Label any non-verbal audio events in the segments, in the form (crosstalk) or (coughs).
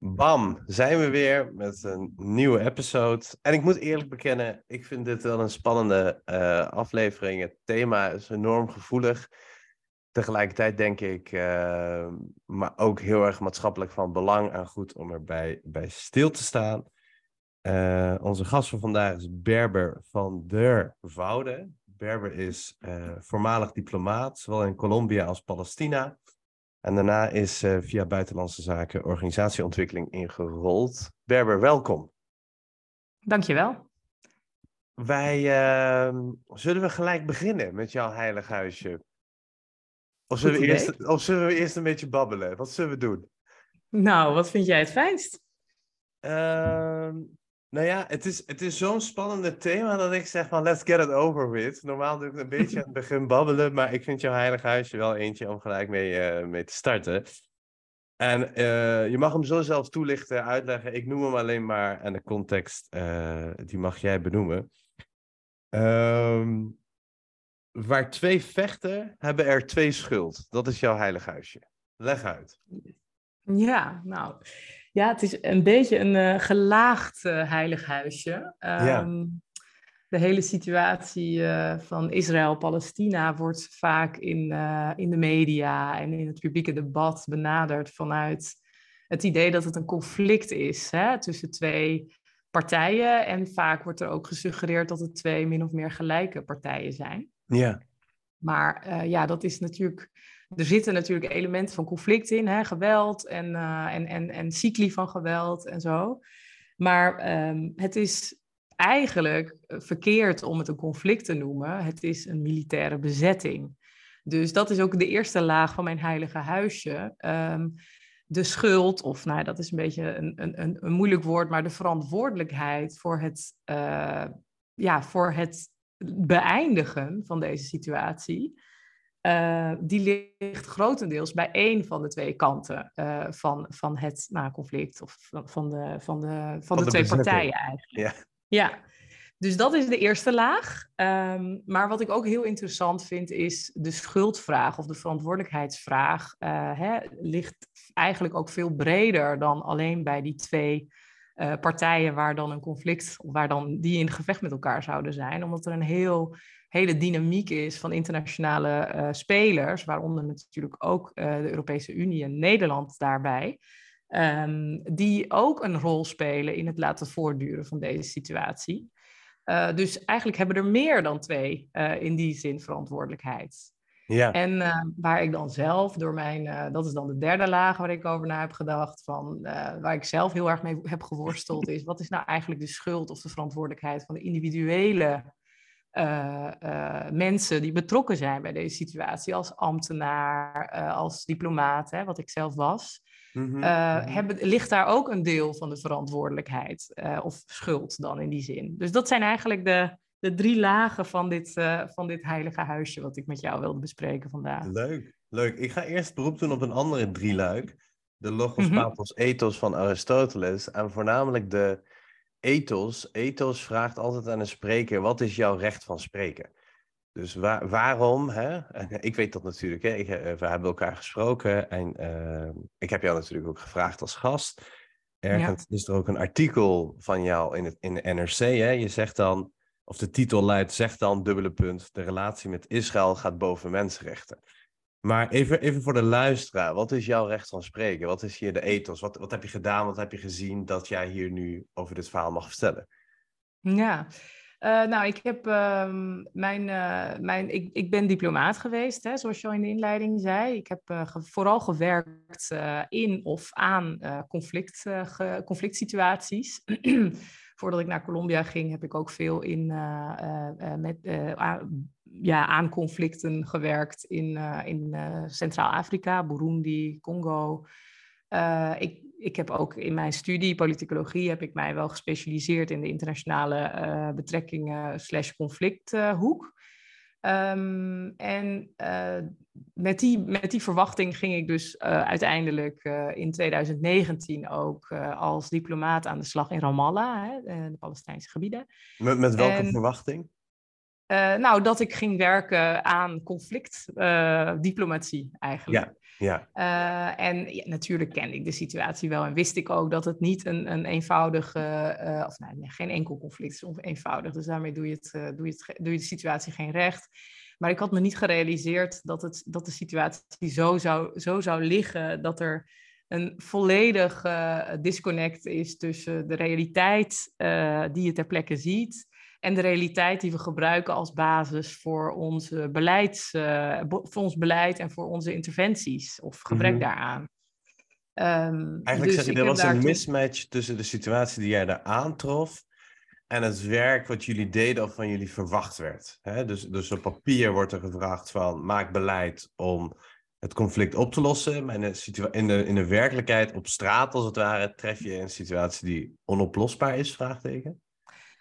Bam, zijn we weer met een nieuwe episode. En ik moet eerlijk bekennen, ik vind dit wel een spannende uh, aflevering. Het thema is enorm gevoelig. Tegelijkertijd denk ik, uh, maar ook heel erg maatschappelijk van belang en goed om erbij bij stil te staan. Uh, onze gast van vandaag is Berber van der Voude. Berber is voormalig diplomaat, zowel in Colombia als Palestina. En daarna is uh, via Buitenlandse Zaken organisatieontwikkeling ingerold. Berber, welkom. Dankjewel. Wij uh, zullen we gelijk beginnen met jouw heilig huisje. Of zullen, we eerst, of zullen we eerst een beetje babbelen? Wat zullen we doen? Nou, wat vind jij het fijnst? Uh, nou ja, het is, het is zo'n spannende thema dat ik zeg van let's get it over with. Normaal doe ik een beetje aan het begin babbelen, maar ik vind jouw heilig huisje wel eentje om gelijk mee, uh, mee te starten. En uh, je mag hem zo zelf toelichten, uitleggen. Ik noem hem alleen maar en de context, uh, die mag jij benoemen. Um, waar twee vechten, hebben er twee schuld. Dat is jouw heilig huisje. Leg uit. Ja, nou... Ja, het is een beetje een uh, gelaagd uh, heilig huisje. Um, ja. De hele situatie uh, van Israël-Palestina wordt vaak in, in de media en in het publieke debat benaderd vanuit het idee dat het een conflict is hè, tussen twee partijen. En vaak wordt er ook gesuggereerd dat het twee min of meer gelijke partijen zijn. Ja. Maar ja, dat is natuurlijk er zitten natuurlijk elementen van conflict in, hè, geweld en, uh, en, en, en cycli van geweld en zo. Maar um, het is eigenlijk verkeerd om het een conflict te noemen. Het is een militaire bezetting. Dus dat is ook de eerste laag van mijn heilige huisje. Um, de schuld, of nou, dat is een beetje een, een, een moeilijk woord, maar de verantwoordelijkheid voor het, uh, ja, voor het beëindigen van deze situatie. Uh, die ligt grotendeels bij één van de twee kanten uh, van, van het nou, conflict of van, van de, van de, van, van de, de, twee partijen eigenlijk. Ja. ja, dus dat is de eerste laag. Um, maar wat ik ook heel interessant vind is de schuldvraag of de verantwoordelijkheidsvraag uh, hè, ligt eigenlijk ook veel breder dan alleen bij die twee partijen waar dan een conflict, waar dan die in gevecht met elkaar zouden zijn, omdat er een heel hele dynamiek is van internationale uh, spelers, waaronder natuurlijk ook uh, de Europese Unie en Nederland daarbij, um, die ook een rol spelen in het laten voortduren van deze situatie. Dus eigenlijk hebben er meer dan twee in die zin verantwoordelijkheid. Ja. En waar ik dan zelf door mijn, dat is dan de derde laag waar ik over na heb gedacht, van, waar ik zelf heel erg mee heb geworsteld, is wat is nou eigenlijk de schuld of de verantwoordelijkheid van de individuele mensen die betrokken zijn bij deze situatie, als ambtenaar, als diplomaat, hè, wat ik zelf was, mm -hmm. hebben, ligt daar ook een deel van de verantwoordelijkheid of schuld dan in die zin. Dus dat zijn eigenlijk de, de drie lagen van dit, van dit heilige huisje wat ik met jou wilde bespreken vandaag. Leuk, leuk. Ik ga eerst beroep doen op een andere drieluik. De logos, mm -hmm. pathos, ethos van Aristoteles en voornamelijk de ethos, ethos vraagt altijd aan een spreker, wat is jouw recht van spreken? Dus waar, waarom, hè? (laughs) ik weet dat natuurlijk, hè? Ik, eh, we hebben elkaar gesproken en uh, ik heb jou natuurlijk ook gevraagd als gast. Ergens ja. is er ook een artikel van jou in, het, in de NRC, hè? Je zegt dan, of de titel luidt, zeg dan, dubbele punt, de relatie met Israël gaat boven mensenrechten. Maar even, even voor de luisteraar, wat is jouw recht van spreken? Wat is hier de ethos? Wat, wat heb je gedaan, wat heb je gezien dat jij hier nu over dit verhaal mag vertellen? Ja, uh, nou, ik heb uh, mijn, uh, mijn ik, ik ben diplomaat geweest, hè, zoals je al in de inleiding zei. Ik heb ge vooral gewerkt in of aan conflict, conflict situaties. (clears throat) Voordat ik naar Colombia ging, heb ik ook veel in, met, ja, aan conflicten gewerkt in, in Centraal-Afrika, Burundi, Congo. ik, ik heb ook in mijn studie politicologie heb ik mij wel gespecialiseerd in de internationale betrekkingen slash conflicthoek. Um, en uh, met, die, met die verwachting ging ik dus uh, uiteindelijk uh, in 2019 ook als diplomaat aan de slag in Ramallah, hè, de Palestijnse gebieden. Met, met welke en, verwachting? Nou, dat ik ging werken aan conflictdiplomatie eigenlijk. Ja. Ja. Uh, en ja, natuurlijk kende ik de situatie wel en wist ik ook dat het niet een, een eenvoudige, of nou, nee, geen enkel conflict is eenvoudig. Dus daarmee doe je, het, doe, je het, doe je de situatie geen recht. Maar ik had me niet gerealiseerd dat, het, dat de situatie zo zou, zo zou liggen dat er een volledig disconnect is tussen de realiteit die je ter plekke ziet en de realiteit die we gebruiken als basis voor, onze beleids, uh, voor ons beleid en voor onze interventies of gebrek mm -hmm. daaraan. Um, Eigenlijk dus zeg je, er was een mismatch tussen de situatie die jij daar aantrof en het werk wat jullie deden of van jullie verwacht werd. Hè? Dus, dus op papier wordt er gevraagd van maak beleid om het conflict op te lossen. Maar in de, in de, in de werkelijkheid op straat als het ware tref je een situatie die onoplosbaar is, vraagteken?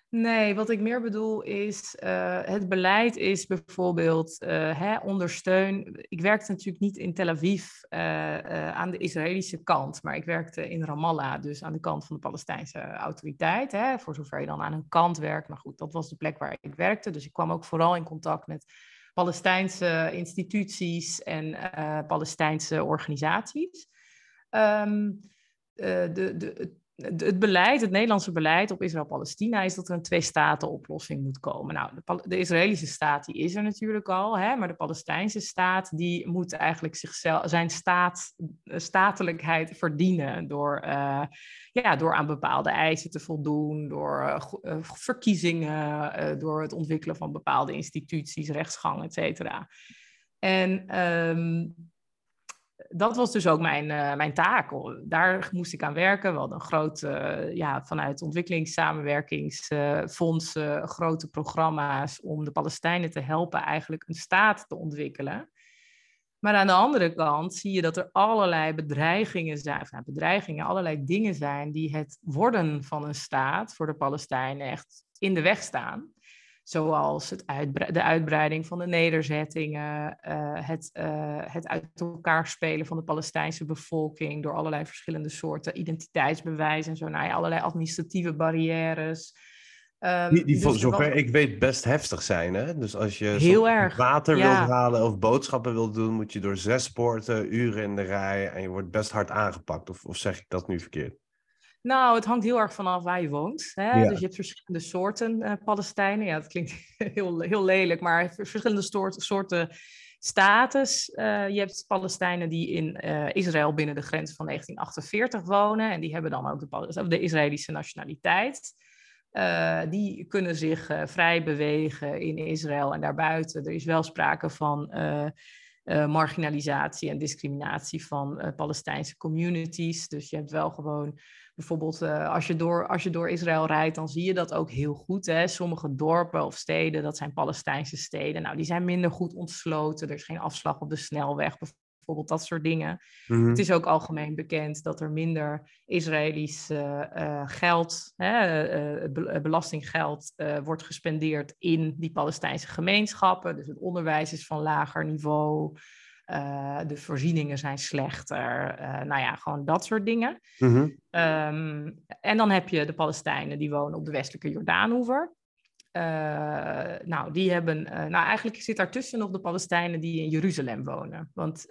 Nee, wat ik meer bedoel is, uh, het beleid is bijvoorbeeld uh, hè, ondersteun. Ik werkte natuurlijk niet in Tel Aviv uh, aan de Israëlische kant, maar ik werkte in Ramallah, dus aan de kant van de Palestijnse autoriteit. Hè, voor zover je dan aan een kant werkt. Maar goed, dat was de plek waar ik werkte. Dus ik kwam ook vooral in contact met Palestijnse instituties en Palestijnse organisaties. Um, de, de, het beleid, het Nederlandse beleid op Israël-Palestina is dat er een twee-staten-oplossing moet komen. Nou, de, de, Israëlische staat die is er natuurlijk al, hè, maar de Palestijnse staat die moet eigenlijk zichzelf, zijn staat, eh, statelijkheid verdienen door, uh, ja, door aan bepaalde eisen te voldoen, door uh, verkiezingen, door het ontwikkelen van bepaalde instituties, rechtsgang, et cetera. En um, dat was dus ook mijn, uh, mijn taak. Daar moest ik aan werken. We hadden een uh, ja, vanuit ontwikkelingssamenwerkingsfondsen, uh, grote programma's om de Palestijnen te helpen eigenlijk een staat te ontwikkelen. Maar aan de andere kant zie je dat er allerlei bedreigingen zijn, nou, bedreigingen, allerlei dingen zijn die het worden van een staat voor de Palestijnen echt in de weg staan zoals het de uitbreiding van de nederzettingen, uh, het, uh, het uit elkaar spelen van de Palestijnse bevolking door allerlei verschillende soorten identiteitsbewijzen en zo, nou ja, allerlei administratieve barrières. Um, die, die dus zover ik weet best heftig zijn, hè? Dus als je water ja. wilt halen of boodschappen wilt doen, moet je door zes poorten, uren in de rij en je wordt best hard aangepakt. Of, of zeg ik dat nu verkeerd? Nou, het hangt heel erg vanaf waar je woont. Hè? Ja. Dus je hebt verschillende soorten uh, Palestijnen. Ja, dat klinkt (laughs) heel, heel lelijk, maar verschillende soort, soorten status. Uh, je hebt Palestijnen die in uh, Israël binnen de grens van 1948 wonen. En die hebben dan ook de, de Israëlische nationaliteit. die kunnen zich vrij bewegen in Israël en daarbuiten. Er is wel sprake van marginalisatie en discriminatie van Palestijnse communities. Dus je hebt wel gewoon bijvoorbeeld uh, als, je door, als je door Israël rijdt, dan zie je dat ook heel goed. Hè? Sommige dorpen of steden, dat zijn Palestijnse steden. Nou, die zijn minder goed ontsloten. Er is geen afslag op de snelweg, bijvoorbeeld dat soort dingen. Mm-hmm. Het is ook algemeen bekend dat er minder Israëlisch uh, uh, geld, be belastinggeld, wordt gespendeerd in die Palestijnse gemeenschappen. Dus het onderwijs is van lager niveau. Uh, de voorzieningen zijn slechter. Uh, nou ja, gewoon dat soort dingen. Mm-hmm. Um, en dan heb je de Palestijnen die wonen op de westelijke Jordaanoever. Uh, nou, die hebben. nou, eigenlijk zit daartussen nog de Palestijnen die in Jeruzalem wonen. Want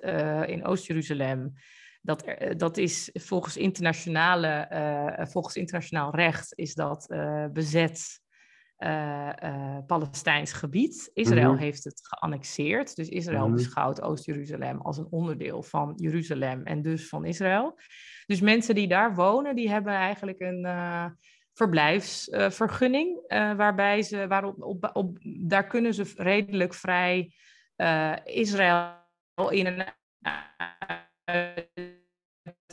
in Oost-Jeruzalem. Dat, dat is volgens, internationale, volgens internationaal recht is dat bezet uh, uh, Palestijns gebied. Israël mm -hmm. heeft het geannexeerd. Dus Israël mm -hmm. beschouwt Oost-Jeruzalem als een onderdeel van Jeruzalem en dus van Israël. Dus mensen die daar wonen, die hebben eigenlijk een uh, verblijfsvergunning. waarbij ze, waarop, op, op, daar kunnen ze redelijk vrij Israël in en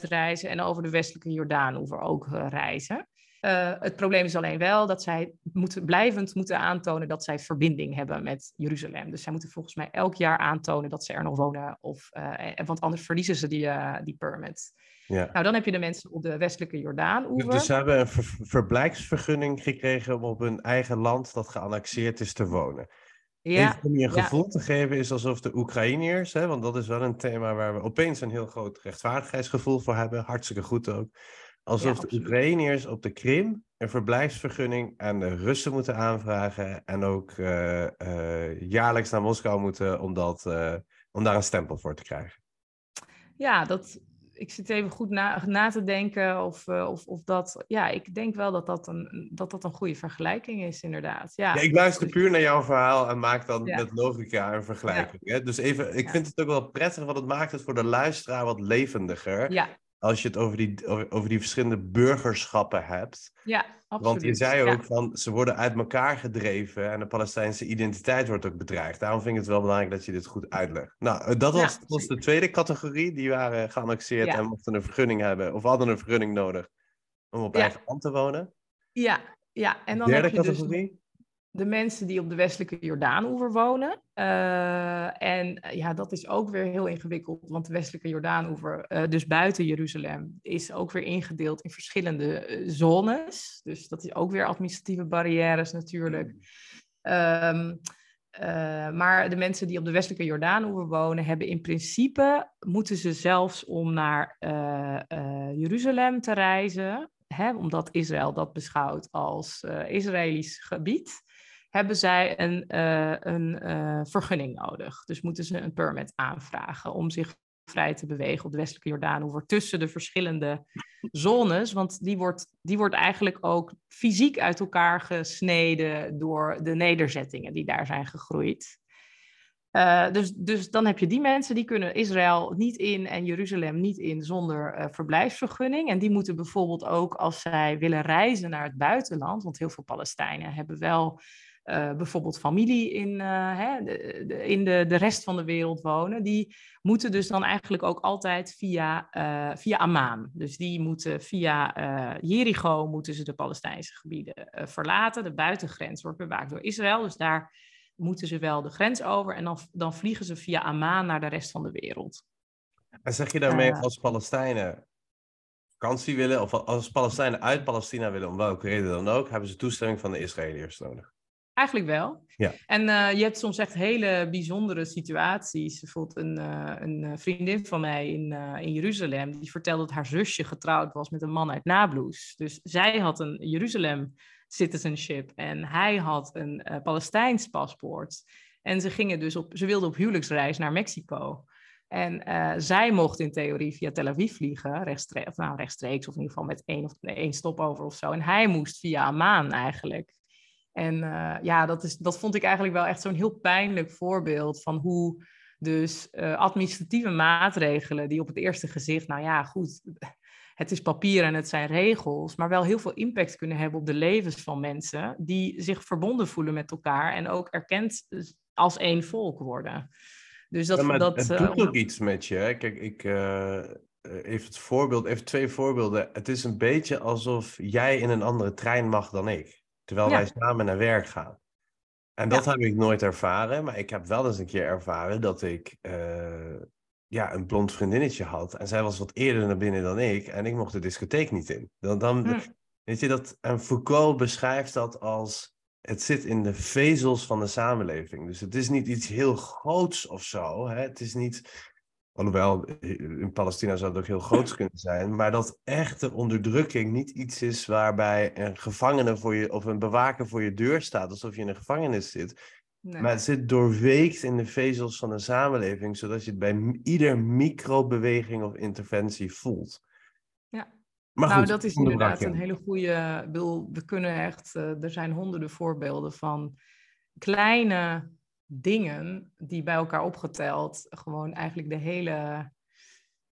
reizen en over de westelijke Jordaan ook reizen. Uh, het probleem is alleen wel dat zij moeten, blijvend moeten aantonen dat zij verbinding hebben met Jeruzalem. Dus zij moeten volgens mij elk jaar aantonen dat ze er nog wonen. Of, uh, want anders verliezen ze die, uh, die permit. Ja. Nou, dan heb je de mensen op de westelijke Jordaan-oever. Dus ze hebben een ver verblijfsvergunning gekregen om op hun eigen land dat geannexeerd is te wonen. Ja, Even om je een gevoel te geven is alsof de Oekraïners, hè, want dat is wel een thema waar we opeens een heel groot rechtvaardigheidsgevoel voor hebben, hartstikke goed ook. Alsof de Oekraïners op de Krim een verblijfsvergunning aan de Russen moeten aanvragen en ook uh, uh, jaarlijks naar Moskou moeten om, dat, uh, om daar een stempel voor te krijgen. Ja, dat, ik zit even goed na, na te denken of, of, of dat... Ja, ik denk wel dat dat een, dat dat een goede vergelijking is, inderdaad. Ja, ja ik luister puur naar jouw verhaal en maak dan ja. met logica een vergelijking. Ja. Hè? Dus even, ik vind het ook wel prettig, want het maakt het voor de luisteraar wat levendiger. Als je het over die, over, die verschillende burgerschappen hebt. Ja, absoluut. Want je zei ook van ze worden uit elkaar gedreven en de Palestijnse identiteit wordt ook bedreigd. Daarom vind ik het wel belangrijk dat je dit goed uitlegt. Nou, eh, dat was, ja, was de tweede categorie. Die waren geannexeerd en mochten een vergunning hebben of hadden een vergunning nodig om op eigen land te wonen. Ja, ja. En dan derde heb je dus categorie? De mensen die op de westelijke Jordaanoever wonen. Uh, en eh, ja, dat is ook weer heel ingewikkeld, want de westelijke Jordaanoever, uh, dus buiten Jeruzalem, is ook weer ingedeeld in verschillende zones. Dus dat is ook weer administratieve barrières natuurlijk. Um, maar de mensen die op de westelijke Jordaanoever wonen, hebben in principe, moeten ze zelfs om naar Jeruzalem te reizen, omdat Israël dat beschouwt als Israëlisch gebied, hebben zij een, uh, een uh, vergunning nodig. Dus moeten ze een permit aanvragen om zich vrij te bewegen op de westelijke Jordaan tussen de verschillende zones. Want die wordt, die wordt eigenlijk ook fysiek uit elkaar gesneden door de nederzettingen die daar zijn gegroeid. Uh, dus, dus dan heb je die mensen, die kunnen Israël niet in en Jeruzalem niet in zonder verblijfsvergunning. En die moeten bijvoorbeeld ook als zij willen reizen naar het buitenland, want heel veel Palestijnen hebben wel uh, bijvoorbeeld familie in, uh, hè, de, de, in de, de rest van de wereld wonen, die moeten dus dan eigenlijk ook altijd via, uh, via Amman. Dus die moeten via Jericho moeten ze de Palestijnse gebieden verlaten. De buitengrens wordt bewaakt door Israël, dus daar moeten ze wel de grens over en dan, dan vliegen ze via Amman naar de rest van de wereld. En zeg je daarmee als Palestijnen vakantie willen, of als Palestijnen uit Palestina willen, om welke reden dan ook, hebben ze toestemming van de Israëliërs nodig? Eigenlijk wel. Ja. En uh, je hebt soms echt hele bijzondere situaties. Bijvoorbeeld een, uh, een eh, vriendin van mij in, uh, in Jeruzalem, die vertelde dat haar zusje getrouwd was met een man uit Nablus. Dus zij had een Jeruzalem citizenship en hij had een Palestijns paspoort. En ze gingen dus op, ze wilden op huwelijksreis naar Mexico. En zij mocht in theorie via Tel Aviv vliegen, rechtstreeks, of, nou, rechtstreeks of in ieder geval met één, of, één stopover of zo. En hij moest via Amman eigenlijk. En uh, ja, dat, is, dat vond ik eigenlijk wel echt zo'n heel pijnlijk voorbeeld van hoe dus uh, administratieve maatregelen die op het eerste gezicht, nou ja, goed, (laughs) het is papier en het zijn regels, maar wel heel veel impact kunnen hebben op de levens van mensen die zich verbonden voelen met elkaar en ook erkend als één volk worden. Dus dat, ja, dat, het doet uh, ook iets met je. Kijk, ik, even het voorbeeld, even twee voorbeelden. Het is een beetje alsof jij in een andere trein mag dan ik. Terwijl wij samen naar werk gaan. En dat heb ik nooit ervaren, maar ik heb wel eens een keer ervaren dat ik uh, ja, een blond vriendinnetje had. En zij was wat eerder naar binnen dan ik en ik mocht de discotheek niet in. Dan, dan, hm. Weet je, dat, en Foucault beschrijft dat als het zit in de vezels van de samenleving. Dus het is niet iets heel groots of zo. Hè? Het is niet Alhoewel, in Palestina zou het ook heel groot (laughs) kunnen zijn. Maar dat echte onderdrukking niet iets is waarbij een gevangene voor je, of een bewaker voor je deur staat, alsof je in een gevangenis zit. Nee. Maar het zit doorweekt in de vezels van de samenleving, zodat je het bij ieder microbeweging of interventie voelt. Ja. Maar nou, dat is inderdaad een hele goede. We kunnen echt, eh, er zijn honderden voorbeelden van kleine dingen die bij elkaar opgeteld gewoon eigenlijk de hele,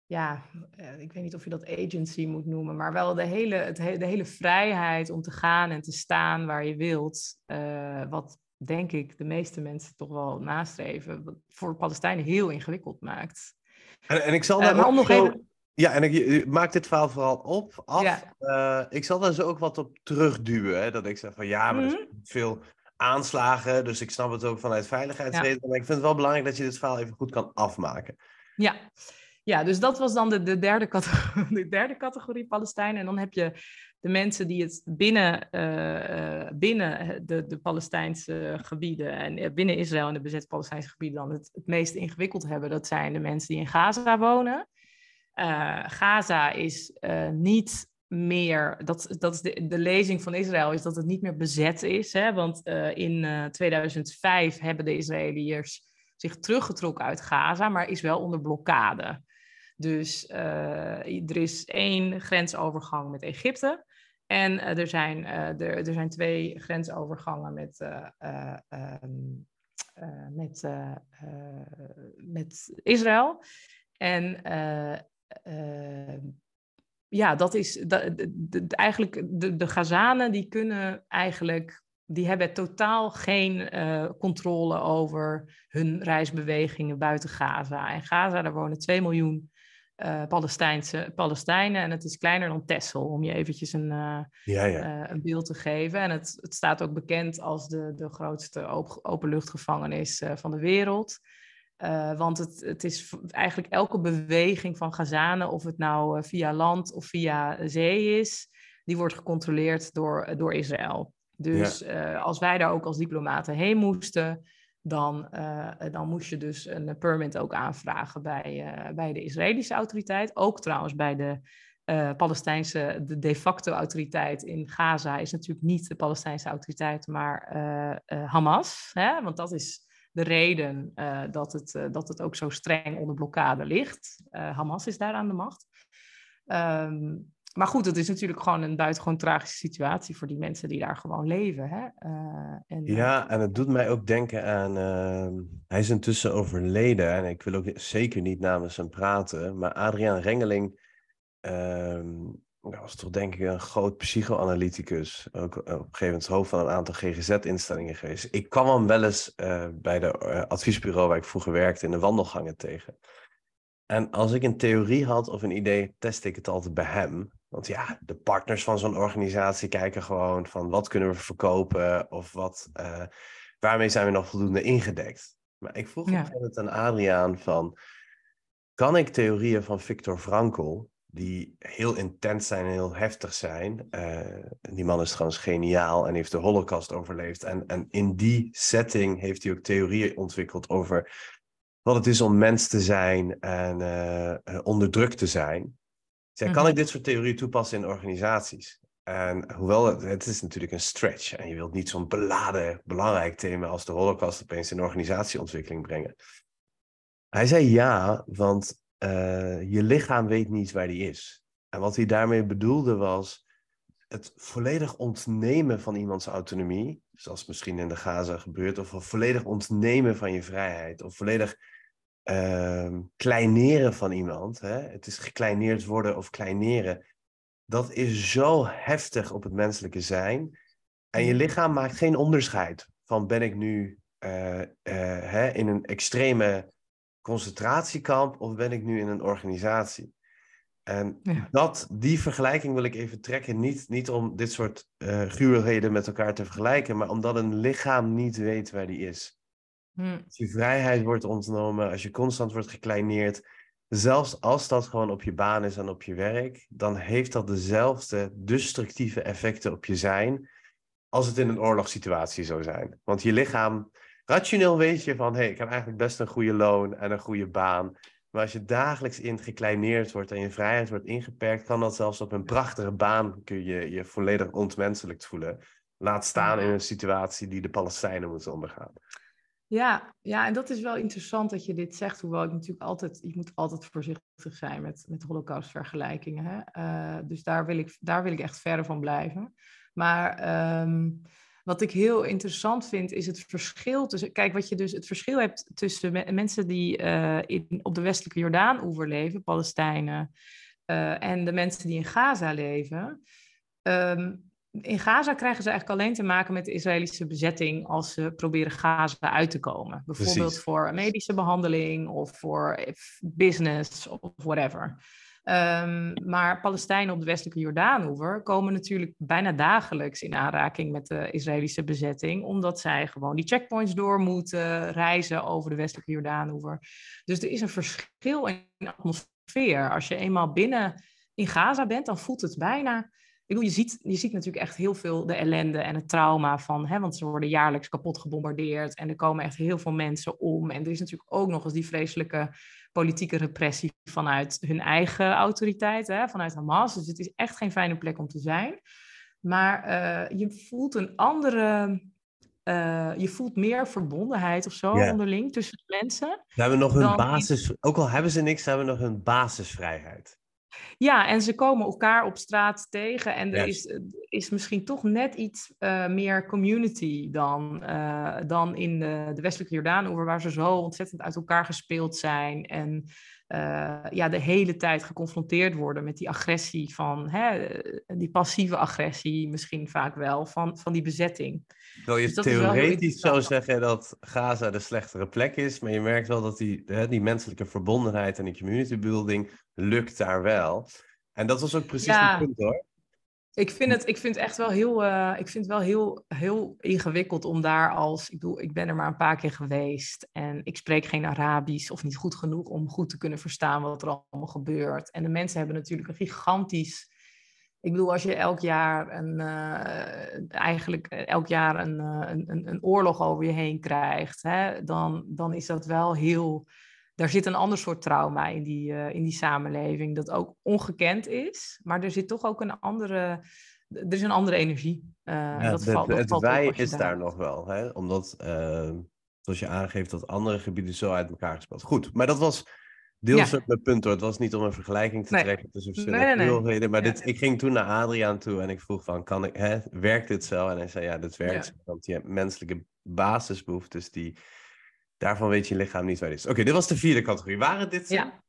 ja, eh, ik weet niet of je dat agency moet noemen, maar wel de hele, het, de hele vrijheid om te gaan en te staan waar je wilt, uh, wat denk ik de meeste mensen toch wel nastreven, wat voor Palestijnen heel ingewikkeld maakt. En, en ik zal uh, daar ook nog even... Ja, en ik maak dit verhaal vooral op, af. Ja. ik zal daar zo ook wat op terugduwen. Hè? Dat ik zeg van ja, maar er zijn mhm. veel aanslagen. Dus ik snap het ook vanuit veiligheidsredenen. Maar ik vind het wel belangrijk dat je dit verhaal even goed kan afmaken. Ja, ja dus dat was dan de, de, derde, categorie, (laughs) de derde categorie Palestijnen. En dan heb je de mensen die het binnen, uh, binnen de, de Palestijnse gebieden en binnen Israël en de bezette Palestijnse gebieden dan het, het meest ingewikkeld hebben. Dat zijn de mensen die in Gaza wonen. Uh, Gaza is niet meer, dat, dat is de, de lezing van Israël, is dat het niet meer bezet is. Hè? Want uh, in uh, 2005 hebben de Israëliërs zich teruggetrokken uit Gaza, maar is wel onder blokkade. Dus uh, er is één grensovergang met Egypte. En er, zijn, er, er zijn twee grensovergangen met, um, met, met Israël. En ja, dat is de, de, eigenlijk de, de Gazanen die kunnen eigenlijk, die hebben totaal geen uh, controle over hun reisbewegingen buiten Gaza. En Gaza, daar wonen 2 miljoen uh, Palestijnse, Palestijnen en het is kleiner dan Texel, om je eventjes een, uh, ja, ja. een beeld te geven. En het, het staat ook bekend als de, de grootste open, openluchtgevangenis van de wereld. Uh, want het, het is eigenlijk elke beweging van Gazanen, of het nou uh, via land of via zee is, die wordt gecontroleerd door, door Israël. Dus ja. uh, als wij daar ook als diplomaten heen moesten, dan, dan moest je dus een permit ook aanvragen bij, bij de Israëlische autoriteit. Ook trouwens bij de Palestijnse, de de facto autoriteit in Gaza is natuurlijk niet de Palestijnse autoriteit, maar Hamas. Hè? Want dat is de reden uh, dat, het, uh, dat het ook zo streng onder blokkade ligt. Uh, Hamas is daar aan de macht. Um, maar goed, het is natuurlijk gewoon een buitengewoon tragische situatie voor die mensen die daar gewoon leven. Hè? en, ja, en het doet mij ook denken aan. Ehm, hij is intussen overleden en ik wil ook zeker niet namens hem praten. Maar Adriaan Rengeling ehm, dat was toch denk ik een groot psychoanalyticus. Ook op een gegeven moment hoofd van een aantal GGZ-instellingen geweest. Ik kwam hem wel eens uh, bij de uh, adviesbureau waar ik vroeger werkte in de wandelgangen tegen. En als ik een theorie had of een idee, test ik het altijd bij hem. Want ja, de partners van zo'n organisatie kijken gewoon van wat kunnen we verkopen of wat, uh, waarmee zijn we nog voldoende ingedekt. Maar ik vroeg ja. het aan Adriaan van, kan ik theorieën van Viktor Frankl die heel intens zijn en heel heftig zijn. Uh, die man is trouwens geniaal en heeft de Holocaust overleefd. En, en in die setting heeft hij ook theorieën ontwikkeld over wat het is om mens te zijn en uh, onderdrukt te zijn. Zeg, kan mhm. ik dit soort theorieën toepassen in organisaties? En hoewel het, het is natuurlijk een stretch en je wilt niet zo'n beladen, belangrijk thema als de Holocaust opeens in organisatieontwikkeling brengen. Hij zei ja, want uh, je lichaam weet niet waar die is. En wat hij daarmee bedoelde was het volledig ontnemen van iemands autonomie, zoals misschien in de Gaza gebeurt, of volledig ontnemen van je vrijheid, of volledig uh, kleineren van iemand. Hè? Het is gekleineerd worden of kleineren. Dat is zo heftig op het menselijke zijn. En je lichaam maakt geen onderscheid van ben ik nu uh, hè, in een extreme concentratiekamp of ben ik nu in een organisatie? En dat, die vergelijking wil ik even trekken, niet, niet om dit soort uh, gruwelijkheden met elkaar te vergelijken, maar omdat een lichaam niet weet waar die is. Hm. Als je vrijheid wordt ontnomen, als je constant wordt gekleineerd, zelfs als dat gewoon op je baan is en op je werk, dan heeft dat dezelfde destructieve effecten op je zijn als het in een oorlogssituatie zou zijn. Want je lichaam rationeel weet je van, hé, hey, ik heb eigenlijk best een goede loon en een goede baan. Maar als je dagelijks in gekleineerd wordt en je vrijheid wordt ingeperkt, kan dat zelfs op een prachtige baan kun je je volledig ontmenselijk voelen. Laat staan in een situatie die de Palestijnen moeten ondergaan. Ja, ja, en dat is wel interessant dat je dit zegt, hoewel ik natuurlijk altijd, je moet altijd voorzichtig zijn met, met holocaustvergelijkingen. Hè? Uh, dus daar wil, ik, daar wil ik echt verder van blijven. Maar um, wat ik heel interessant vind, is het verschil tussen. Kijk, wat je dus het verschil hebt tussen mensen die uh, in, op de westelijke Jordaan-oever leven, Palestijnen, uh, en de mensen die in Gaza leven. Um, in Gaza krijgen ze eigenlijk alleen te maken met de Israëlische bezetting als ze proberen Gaza uit te komen. Bijvoorbeeld Precies. voor medische behandeling of voor business of whatever. Ehm, maar Palestijnen op de westelijke Jordaanoever komen natuurlijk bijna dagelijks in aanraking met de Israëlische bezetting, omdat zij gewoon die checkpoints door moeten reizen over de westelijke Jordaanoever. Dus er is een verschil in atmosfeer. Als je eenmaal binnen in Gaza bent, dan voelt het bijna ik bedoel, je ziet, je ziet natuurlijk echt heel veel de ellende en het trauma van, hè, want ze worden jaarlijks kapot gebombardeerd en er komen echt heel veel mensen om. En er is natuurlijk ook nog eens die vreselijke politieke repressie vanuit hun eigen autoriteit, hè, vanuit Hamas. Dus het is echt geen fijne plek om te zijn. Maar uh, je voelt een andere. Uh, je voelt meer verbondenheid of zo yeah. onderling tussen de mensen. Ze hebben nog hun basis, ook al hebben ze niks, ze hebben nog hun basisvrijheid. Ja, en ze komen elkaar op straat tegen. En er is, is misschien toch net iets uh, meer community dan, uh, dan in de, de westelijke Jordaan, waar ze zo ontzettend uit elkaar gespeeld zijn. En uh, ja, de hele tijd geconfronteerd worden met die agressie van, hè, die passieve agressie misschien vaak wel, van, van die bezetting. Terwijl je dus theoretisch zou zeggen dat Gaza de slechtere plek is, maar je merkt wel dat die, hè, die menselijke verbondenheid en die community building lukt daar wel. En dat was ook precies ja. het punt hoor. Ik vind het, ik vind echt wel heel, uh, ik vind wel heel, heel ingewikkeld om daar als, ik bedoel, ik ben er maar een paar keer geweest en ik spreek geen Arabisch of niet goed genoeg om goed te kunnen verstaan wat er allemaal gebeurt. En de mensen hebben natuurlijk een gigantisch, ik bedoel, als je elk jaar een, uh, eigenlijk elk jaar een, een, een, een, oorlog over je heen krijgt, hè, dan, dan is dat wel heel, daar zit een ander soort trauma in die, uh, in die samenleving, dat ook ongekend is, maar er zit toch ook een andere, er is een andere energie. Uh, ja, dat valt, het valt wij is daar nog wel, hè? omdat, uh, zoals je aangeeft, dat andere gebieden zo uit elkaar gespeeld. Goed, maar dat was deels ja. mijn punt hoor. Het was niet om een vergelijking te nee. trekken tussen verschillende nee, nee, nee. Maar ja. dit, ik ging toen naar Adriaan toe en ik vroeg van, kan ik, hè, werkt dit zo? En hij zei, ja, dit werkt. Ja. Want je hebt menselijke basisbehoeftes die Daarvan weet je lichaam niet waar het is. Oké, dit was de vierde categorie. Waren dit... Ja.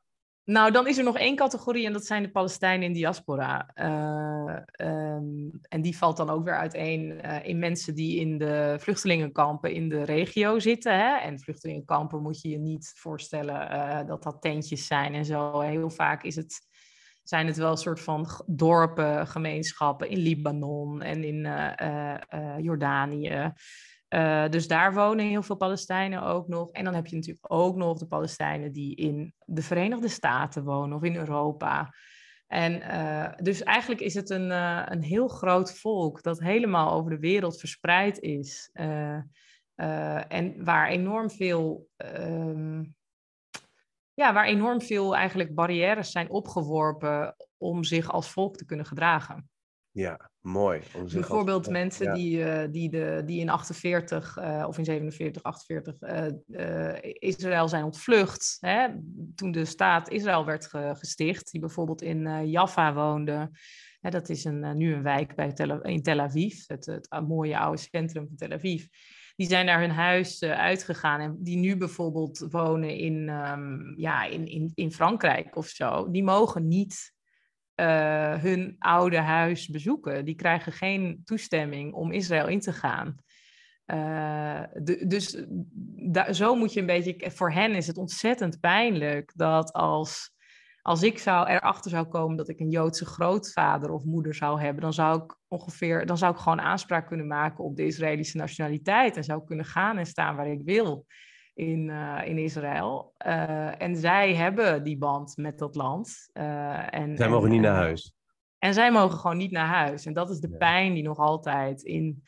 Nou, dan is er nog één categorie en dat zijn de Palestijnen in diaspora. Uh, um, en die valt dan ook weer uiteen uh, in mensen die in de vluchtelingenkampen in de regio zitten. Hè? En vluchtelingenkampen moet je je niet voorstellen uh, dat dat tentjes zijn en zo. Heel vaak is het, zijn het wel een soort van dorpen, gemeenschappen in Libanon en in Jordanië. Uh, dus daar wonen heel veel Palestijnen ook nog. En dan heb je natuurlijk ook nog de Palestijnen die in de Verenigde Staten wonen of in Europa. En uh, dus eigenlijk is het een, uh, een heel groot volk dat helemaal over de wereld verspreid is. en waar enorm veel, um, ja, waar enorm veel eigenlijk barrières zijn opgeworpen om zich als volk te kunnen gedragen. Ja, mooi. Bijvoorbeeld mensen die, uh, die, de, die in 48 uh, of in 47, 48 uh, Israël zijn ontvlucht. Hè? Toen de staat Israël werd ge gesticht, die bijvoorbeeld in Jaffa woonde. Hè, dat is een, nu een wijk bij Tel, in Tel Aviv, het, het mooie oude centrum van Tel Aviv. Die zijn naar hun huis uitgegaan en die nu bijvoorbeeld wonen in, um, ja, in, in, in Frankrijk of zo. Die mogen niet uh, hun oude huis bezoeken. Die krijgen geen toestemming om Israël in te gaan. Uh, de, dus zo moet je een beetje. Voor hen is het ontzettend pijnlijk dat als, als ik zou erachter zou komen dat ik een Joodse grootvader of moeder zou hebben, dan zou ik ongeveer, dan zou ik gewoon aanspraak kunnen maken op de Israëlische nationaliteit en zou kunnen gaan en staan waar ik wil in, uh, in Israël. Uh, en zij hebben die band met dat land. Uh, en, zij mogen en, niet naar huis. En zij mogen gewoon niet naar huis. En dat is de ja. pijn die nog altijd in.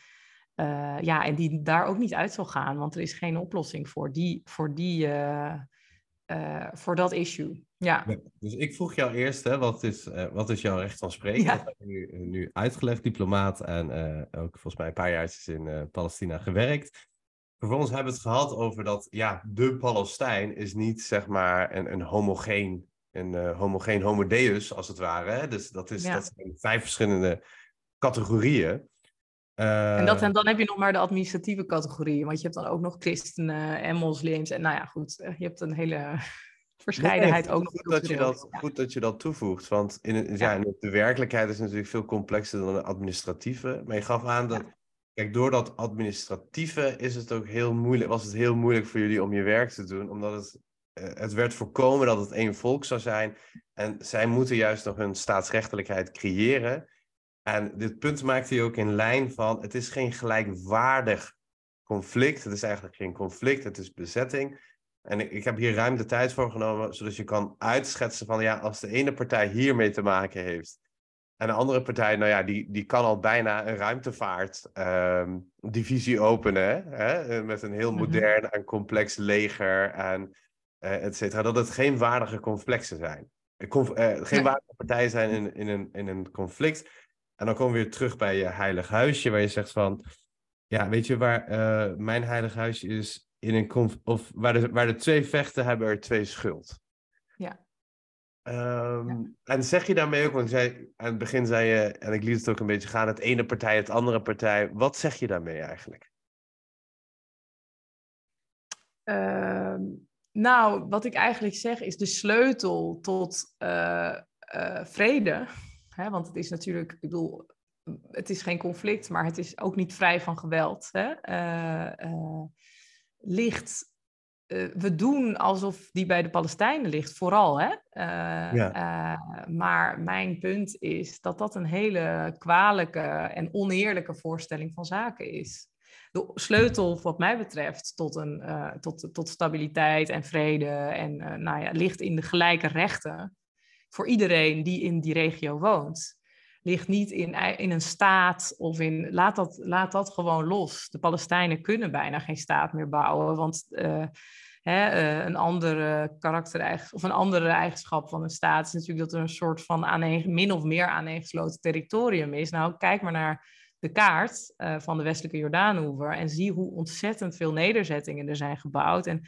ja, en die daar ook niet uit zal gaan, want er is geen oplossing voor, die, voor, die, voor dat issue. Ja. ja. dus ik vroeg jou eerst, hè, wat, is, wat is jouw recht van spreken? Ja. Dat heb je nu, nu uitgelegd, diplomaat en ook volgens mij een paar jaar in Palestina gewerkt. Vervolgens hebben we het gehad over dat ja, de Palestijn is niet zeg maar een, een homogeen, een uh, homogeen homodeus als het ware. Hè? Dus dat, is, ja. dat zijn vijf verschillende categorieën. Uh, en, dat, en dan heb je nog maar de administratieve categorieën, want je hebt dan ook nog christenen en moslims. En nou ja, goed, eh, je hebt een hele (laughs) verscheidenheid nee, ook nog. Goed dat, je dat, ja. goed dat je dat toevoegt, want in, ja. ja. de werkelijkheid is natuurlijk veel complexer dan de administratieve. Maar je gaf aan dat Kijk, door dat administratieve is het ook heel moeilijk, was het heel moeilijk voor jullie om je werk te doen, omdat het, eh, het werd voorkomen dat het één volk zou zijn En zij moeten juist nog hun staatsrechtelijkheid creëren. En dit punt maakt hij ook in lijn van: het is geen gelijkwaardig conflict. Het is eigenlijk geen conflict, het is bezetting. En ik, ik heb hier ruim de tijd voor genomen, zodat je kan uitschetsen van ja, als de ene partij hiermee te maken heeft. En de andere partij, nou ja, die, die kan al bijna een ruimtevaartdivisie ehm, openen. Hè? Met een heel mhm. modern en complex leger en uh, et cetera. Dat het geen waardige complexen zijn. Conf, uh, geen waardige partijen zijn in, in, een, in een conflict. En dan komen we weer terug bij je heilig huisje, waar je zegt van... Ja, weet je waar uh, mijn heilig huisje is? In een of waar de, waar de twee vechten hebben er twee schuld. Ja. Um, En zeg je daarmee ook, want zei, aan het begin zei je, en ik liet het ook een beetje gaan, het ene partij, het andere partij. Wat zeg je daarmee eigenlijk? Uh, nou, wat ik eigenlijk zeg is de sleutel tot uh, uh, vrede. Hè? Want het is natuurlijk, ik bedoel, het is geen conflict, maar het is ook niet vrij van geweld. Hè? Uh, ligt uh, we doen alsof die bij de Palestijnen ligt, vooral. Hè? Uh, ja. uh, maar mijn punt is dat dat een hele kwalijke en oneerlijke voorstelling van zaken is. De sleutel, wat mij betreft, tot, een, tot, tot stabiliteit en vrede en nou ja, ligt in de gelijke rechten voor iedereen die in die regio woont ligt niet in, in een staat of in. Laat dat, laat dat gewoon los. De Palestijnen kunnen bijna geen staat meer bouwen, want. Uh, hè, uh, een andere karaktereigenschap of een andere eigenschap van een staat is natuurlijk dat er een soort van aaneen, min of meer aaneengesloten territorium is. Nou, kijk maar naar de kaart uh, van de westelijke Jordaanoever en zie hoe ontzettend veel nederzettingen er zijn gebouwd. En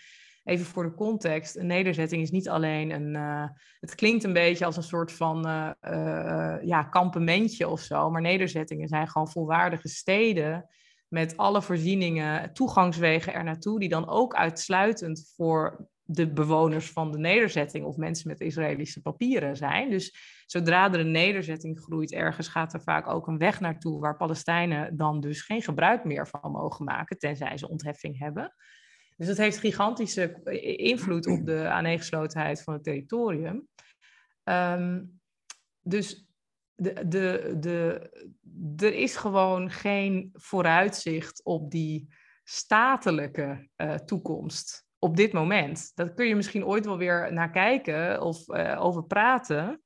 even voor de context, een nederzetting is niet alleen een. Uh, het klinkt een beetje als een soort van uh, ja, kampementje of zo, maar nederzettingen zijn gewoon volwaardige steden met alle voorzieningen, toegangswegen er naartoe, die dan ook uitsluitend voor de bewoners van de nederzetting of mensen met Israëlische papieren zijn. Dus zodra er een nederzetting groeit ergens, gaat er vaak ook een weg naartoe waar Palestijnen dan dus geen gebruik meer van mogen maken, tenzij ze ontheffing hebben. Dus dat heeft gigantische invloed op de aaneengeslotenheid van het territorium. Um, dus de, de, de, er is gewoon geen vooruitzicht op die statelijke uh, toekomst op dit moment. Dat kun je misschien ooit wel weer naar kijken of uh, over praten.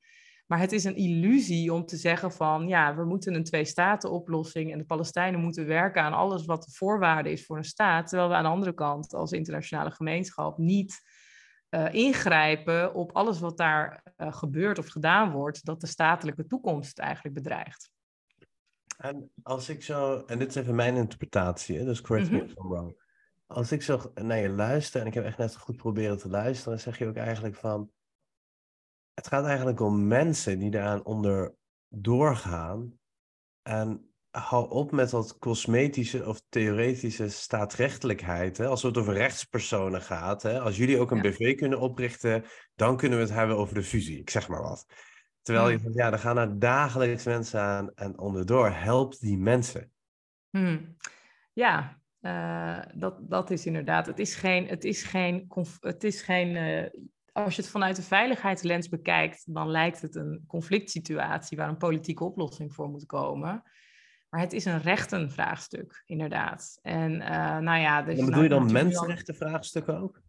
Maar het is een illusie om te zeggen van ja, we moeten een twee-staten-oplossing en de Palestijnen moeten werken aan alles wat de voorwaarde is voor een staat, terwijl we aan de andere kant als internationale gemeenschap niet uh, ingrijpen op alles wat daar uh, gebeurt of gedaan wordt, dat de statelijke toekomst eigenlijk bedreigt. En als ik zo, en dit is even mijn interpretatie, dus correct me mhm. if I'm wrong. Als ik zo naar je luister, en ik heb echt net goed proberen te luisteren, zeg je ook eigenlijk van, het gaat eigenlijk om mensen die daaraan onder doorgaan. En hou op met dat cosmetische of theoretische staatsrechtelijkheid. Hè? Als het over rechtspersonen gaat. Hè? Als jullie ook een BV kunnen oprichten, dan kunnen we het hebben over de fusie. Ik zeg maar wat. Terwijl je ja, er gaan er dagelijks mensen aan en onderdoor. Help die mensen. Hmm. Ja, uh, dat, dat is inderdaad. Het is geen. Het is geen, het is geen uh, als je het vanuit de veiligheidslens bekijkt, dan lijkt het een conflict situatie waar een politieke oplossing voor moet komen. Maar het is een rechtenvraagstuk, inderdaad. En uh, nou ja... Dus bedoel je dan mensenrechtenvraagstukken ook?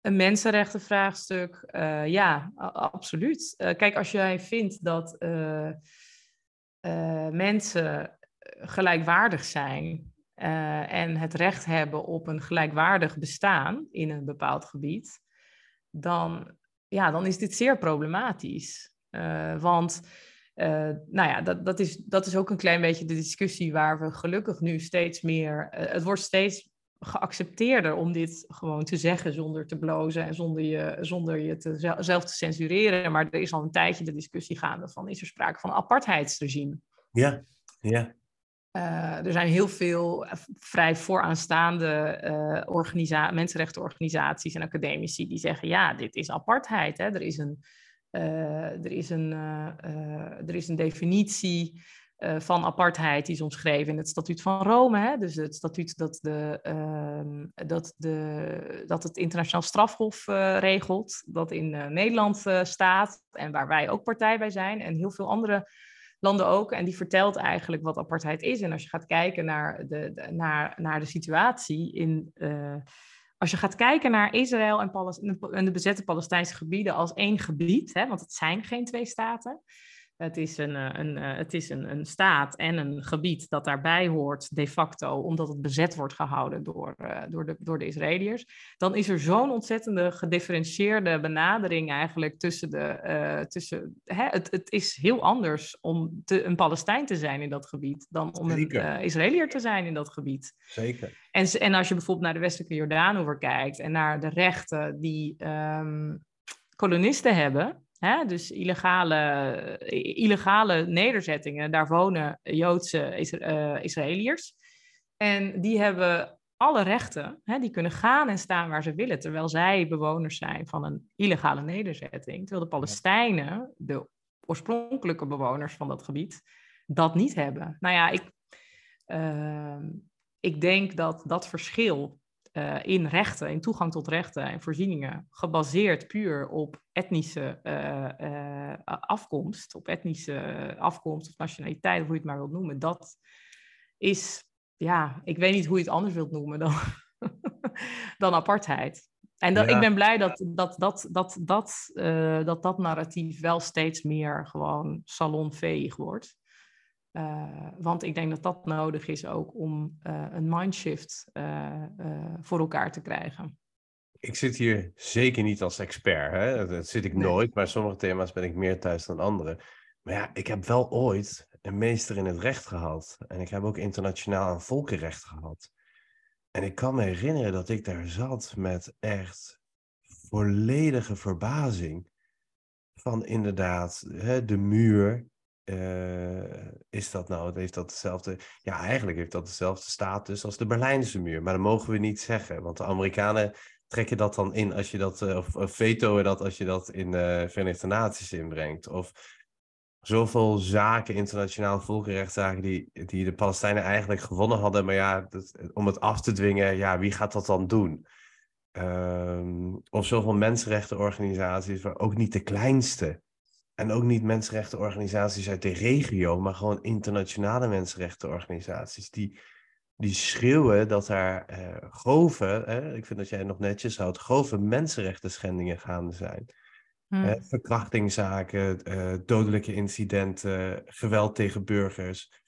Een mensenrechtenvraagstuk, uh, ja, absoluut. Uh, kijk, als jij vindt dat mensen gelijkwaardig zijn en het recht hebben op een gelijkwaardig bestaan in een bepaald gebied, dan, ja, dan is dit zeer problematisch. want uh, nou ja, dat, dat, is, dat is ook een klein beetje de discussie waar we gelukkig nu steeds meer. Uh, het wordt steeds geaccepteerder om dit gewoon te zeggen zonder te blozen en zonder je, zonder je te, zelf te censureren. Maar er is al een tijdje de discussie gaande van is er sprake van een apartheidsregime? Ja, ja. Uh, er zijn heel veel vrij vooraanstaande uh, mensenrechtenorganisaties en academici die zeggen ja, dit is apartheid. Hè? Er is een er, is een, er is een definitie van apartheid die is omschreven in het statuut van Rome. Hè? Dus het statuut dat, de, uh, dat, de, dat het internationaal strafhof regelt, dat in Nederland staat en waar wij ook partij bij zijn en heel veel andere landen ook. En die vertelt eigenlijk wat apartheid is. En als je gaat kijken naar de, naar, naar de situatie in als je gaat kijken naar Israël en, en, de bezette Palestijnse gebieden als één gebied, hè, want het zijn geen twee staten, het is, een, eh, een, eh, het is een, een staat en een gebied dat daarbij hoort de facto, omdat het bezet wordt gehouden door, uh, door, de, door de Israëliërs. Dan is er zo'n ontzettende gedifferentieerde benadering eigenlijk tussen de. Uh, tussen, hè, het, het is heel anders om te, een Palestijn te zijn in dat gebied dan om Zeker. een Israëliër te zijn in dat gebied. Zeker. En, en als je bijvoorbeeld naar de westelijke Jordaan kijkt en naar de rechten die um, kolonisten hebben. Hè? Dus illegale, illegale nederzettingen, daar wonen Joodse uh, Israëliërs. En die hebben alle rechten, hè? die kunnen gaan en staan waar ze willen, terwijl zij bewoners zijn van een illegale nederzetting. Terwijl de Palestijnen, de oorspronkelijke bewoners van dat gebied, dat niet hebben. Nou ja, ik, uh, ik denk dat dat verschil uh, in rechten, in toegang tot rechten en voorzieningen, gebaseerd puur op etnische uh, uh, afkomst, op etnische afkomst of nationaliteit, hoe je het maar wilt noemen, dat is, ja, ik weet niet hoe je het anders wilt noemen dan, (laughs) dan apartheid. En dat, ja. ik ben blij dat dat, dat, dat, dat, dat, dat narratief wel steeds meer gewoon salonveeg wordt. Uh, want ik denk dat dat nodig is ook om uh, een mindshift uh, voor elkaar te krijgen. Ik zit hier zeker niet als expert. Hè? Dat zit ik nee. nooit, maar sommige thema's ben ik meer thuis dan andere. Maar ja, ik heb wel ooit een meester in het recht gehad. En ik heb ook internationaal aan volkenrecht gehad. En ik kan me herinneren dat ik daar zat met echt volledige verbazing. Van inderdaad, hè, de muur, uh, is dat nou, heeft dat dezelfde, ja eigenlijk heeft dat dezelfde status als de Berlijnse muur, maar dat mogen we niet zeggen, want de Amerikanen trekken dat dan in als je dat, uh, of, of vetoen dat als je dat in de Verenigde Naties inbrengt, of zoveel zaken, internationaal volkenrechtszaken, die, die de Palestijnen eigenlijk gewonnen hadden, maar ja, om het af te dwingen, ja, wie gaat dat dan doen? Um, of zoveel mensenrechtenorganisaties, waar ook niet de kleinste en ook niet mensenrechtenorganisaties uit de regio, maar gewoon internationale mensenrechtenorganisaties. Die, die schreeuwen dat er uh, grove, ik vind dat jij het nog netjes houdt, grove mensenrechten schendingen gaande zijn. Hmm. Uh, verkrachtingszaken, uh, dodelijke incidenten, geweld tegen burgers.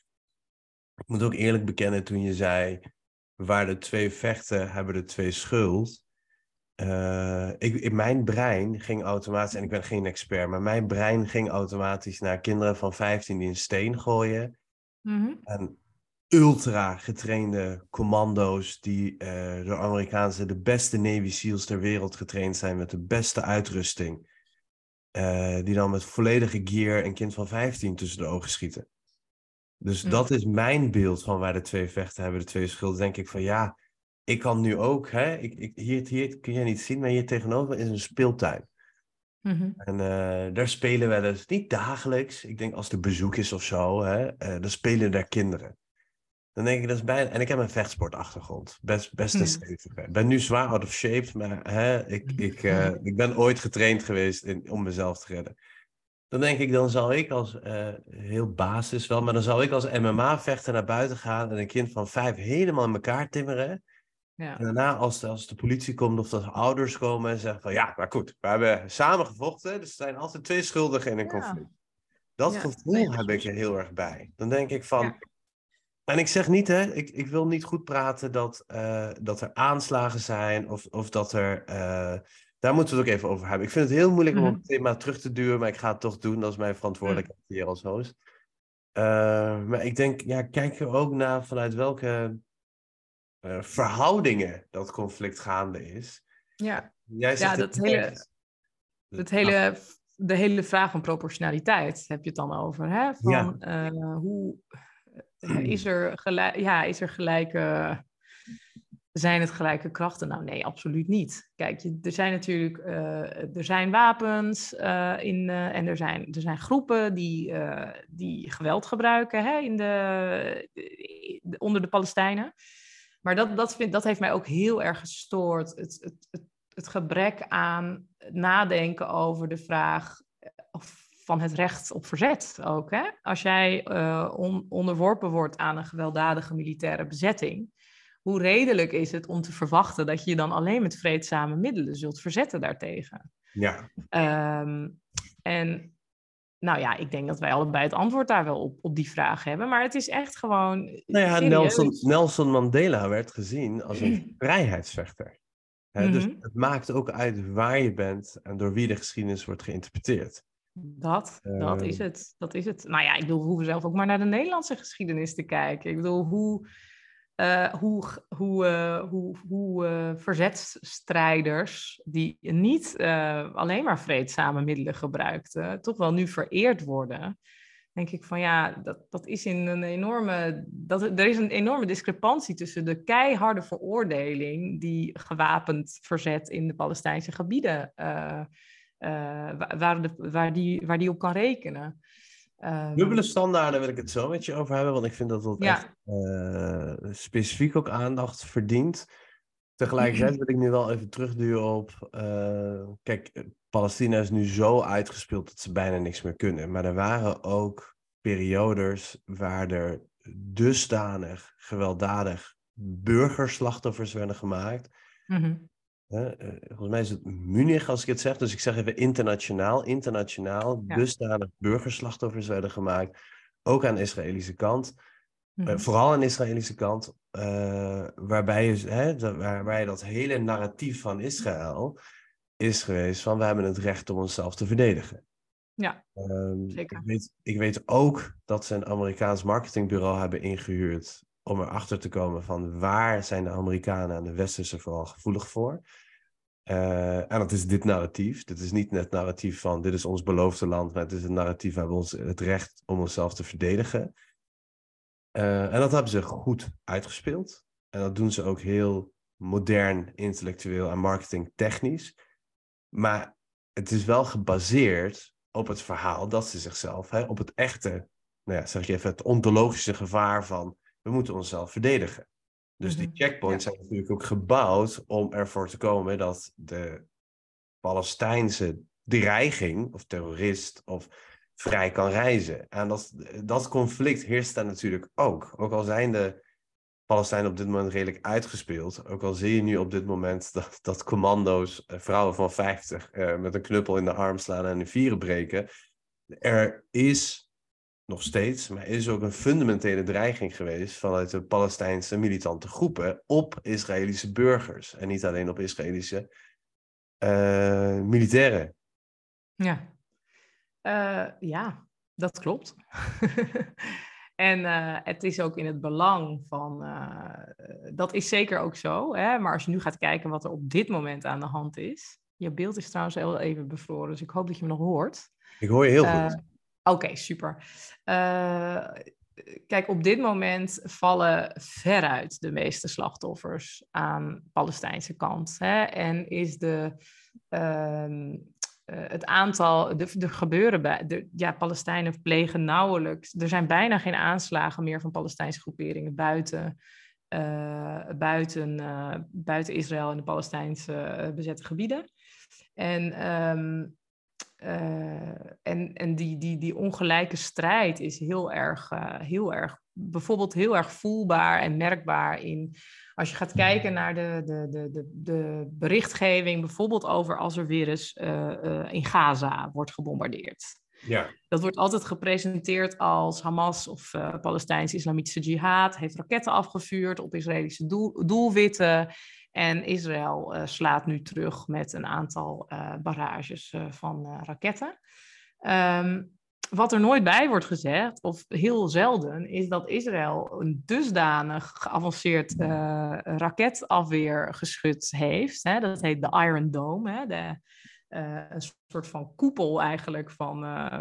Ik moet ook eerlijk bekennen, toen je zei, waar de twee vechten, hebben de twee schuld. Uh, ik, in mijn brein ging automatisch, en ik ben geen expert, maar mijn brein ging automatisch naar kinderen van 15 die een steen gooien. Mm-hmm. En ultra getrainde commando's die uh, door Amerikaanse, de beste Navy SEALs ter wereld getraind zijn met de beste uitrusting. Uh, die dan met volledige gear een kind van 15 tussen de ogen schieten. Dus mm. dat is mijn beeld van waar de twee vechten hebben, de twee schulden. Denk ik van ja, ik kan nu ook, hè, ik, ik, hier, hier kun je niet zien, maar hier tegenover is een speeltuin. Mm-hmm. En uh, daar spelen we dus niet dagelijks. Ik denk als er bezoek is of zo, hè, uh, dan spelen daar kinderen. Dan denk ik, dat is bijna... En ik heb een vechtsportachtergrond. Best, best een mm. stevige. Ik ben nu zwaar out of shape, maar hè, ik, ik, uh, ik ben ooit getraind geweest in, om mezelf te redden. Dan denk ik, dan zal ik als, heel basis wel, maar dan zal ik als MMA-vechter naar buiten gaan en een kind van vijf helemaal in elkaar timmeren. Ja. En daarna, als de, als de politie komt of dat ouders komen en zeggen van ja, maar goed, we hebben samen gevochten, dus er zijn altijd twee schuldigen in een conflict. Dat gevoel heb ik er heel erg bij. Dan denk ik van. En ik zeg niet, hè, ik, ik wil niet goed praten dat, uh, dat er aanslagen zijn of, of dat er. Uh, daar moeten we het ook even over hebben. Ik vind het heel moeilijk om mhm. het thema terug te duwen, maar ik ga het toch doen. Dat is mijn verantwoordelijkheid hier als host. Uh, maar ik denk, ja, kijk er ook naar vanuit welke uh, verhoudingen dat conflict gaande is. Ja, Jij ja dat hele, het hele, de hele vraag van proportionaliteit heb je het dan over. Hè? Van, ja. uh, hoe, uh, is, er gelijk, ja, is er gelijke zijn het gelijke krachten? Nou, nee, absoluut niet. Kijk, je, er zijn natuurlijk uh, er zijn wapens uh, in, uh, en er zijn, er zijn groepen die, die geweld gebruiken hè, in de, onder de Palestijnen. Maar dat, dat, vind, dat heeft mij ook heel erg gestoord. Het, het, het, het gebrek aan nadenken over de vraag of van het recht op verzet ook. Hè? Als jij on, onderworpen wordt aan een gewelddadige militaire bezetting hoe redelijk is het om te verwachten dat je je dan alleen met vreedzame middelen zult verzetten daartegen? Ja. Um, en nou ja, ik denk dat wij allebei het antwoord daar wel op, op die vraag hebben. Maar het is echt gewoon. Nou ja, Nelson, Nelson Mandela werd gezien als een (clears throat) vrijheidsvechter. Dus mhm. het maakt ook uit waar je bent en door wie de geschiedenis wordt geïnterpreteerd. Dat, dat is ehm. het. Dat is het. Nou ja, ik bedoel, we hoeven zelf ook maar naar de Nederlandse geschiedenis te kijken. Ik bedoel, hoe uh, hoe, hoe, hoe, hoe uh, verzetstrijders, die niet alleen maar vreedzame middelen gebruikten, toch wel nu vereerd worden. Denk ik van ja, dat, dat is in een enorme. Dat, er is een enorme discrepantie tussen de keiharde veroordeling die gewapend verzet in de Palestijnse gebieden, waar, de, waar, die, waar die op kan rekenen. Um, Dubbele standaarden wil ik het zo met je over hebben, want ik vind dat dat echt uh, specifiek ook aandacht verdient. Tegelijkertijd wil ik nu wel even terugduwen op. Uh, kijk, Palestina is nu zo uitgespeeld dat ze bijna niks meer kunnen. Maar er waren ook periodes waar er dusdanig gewelddadig burgerslachtoffers werden gemaakt. Mm eh, volgens mij is het Munich als ik het zeg, dus ik zeg even internationaal. Internationaal, ja. dusdanig burgerslachtoffers werden gemaakt, ook aan de Israëlische kant. Mm vooral aan de Israëlische kant, uh, waarbij je, hè, waarbij dat hele narratief van Israël is geweest van we hebben het recht om onszelf te verdedigen. Ja, um, zeker. Ik weet, ik weet ook dat ze een Amerikaans marketingbureau hebben ingehuurd om erachter te komen van waar zijn de Amerikanen en de Westerse vooral gevoelig voor. Uh, en dat is dit narratief. Dit is niet het narratief van dit is ons beloofde land, maar het is het narratief, hebben ons het recht om onszelf te verdedigen. Uh, en dat hebben ze goed uitgespeeld. En dat doen ze ook heel modern, intellectueel en marketingtechnisch. Maar het is wel gebaseerd op het verhaal dat ze zichzelf, hè, op het echte, nou ja, zeg je even, het ontologische gevaar van we moeten onszelf verdedigen. Dus die mhm. checkpoints zijn natuurlijk ook gebouwd om ervoor te komen dat de Palestijnse dreiging of terrorist of vrij kan reizen. En dat, dat conflict heerst daar natuurlijk ook. Ook al zijn de Palestijnen op dit moment redelijk uitgespeeld. Ook al zie je nu op dit moment (laughs) dat, dat commando's, eh, vrouwen van 50, eh, met een knuppel in de arm slaan en in vieren breken. Er is nog steeds, maar is ook een fundamentele dreiging geweest vanuit de Palestijnse militante groepen op Israëlische burgers. En niet alleen op Israëlische uh, militairen. Ja. Uh, ja, dat klopt. (laughs) en uh, het is ook in het belang van, dat is zeker ook zo. Hè? Maar als je nu gaat kijken wat er op dit moment aan de hand is. Je beeld is trouwens heel even bevroren, dus ik hoop dat je me nog hoort. Ik hoor je heel goed. Oké, super. Uh, kijk, op dit moment vallen veruit de meeste slachtoffers aan Palestijnse kant. Hè? En is de, uh, het aantal, de gebeuren bij, de, ja, Palestijnen plegen nauwelijks, er zijn bijna geen aanslagen meer van Palestijnse groeperingen buiten, uh, buiten, buiten Israël en de Palestijnse bezette gebieden. En uh, en en die, die, die ongelijke strijd is heel erg, uh, heel erg, bijvoorbeeld heel erg voelbaar en merkbaar in. Als je gaat kijken naar de, de, de, de, de berichtgeving, bijvoorbeeld over als er weer eens uh, in Gaza wordt gebombardeerd. Ja. Dat wordt altijd gepresenteerd als Hamas of uh, Palestijnse Islamitische Jihad heeft raketten afgevuurd op Israëlische doel, doelwitten. En Israël uh, slaat nu terug met een aantal uh, barrages uh, van raketten. Um, wat er nooit bij wordt gezegd, of heel zelden, is dat Israël een dusdanig geavanceerd raketafweergeschut heeft. Hè? Dat heet de Iron Dome, hè? De, een soort van koepel eigenlijk, van,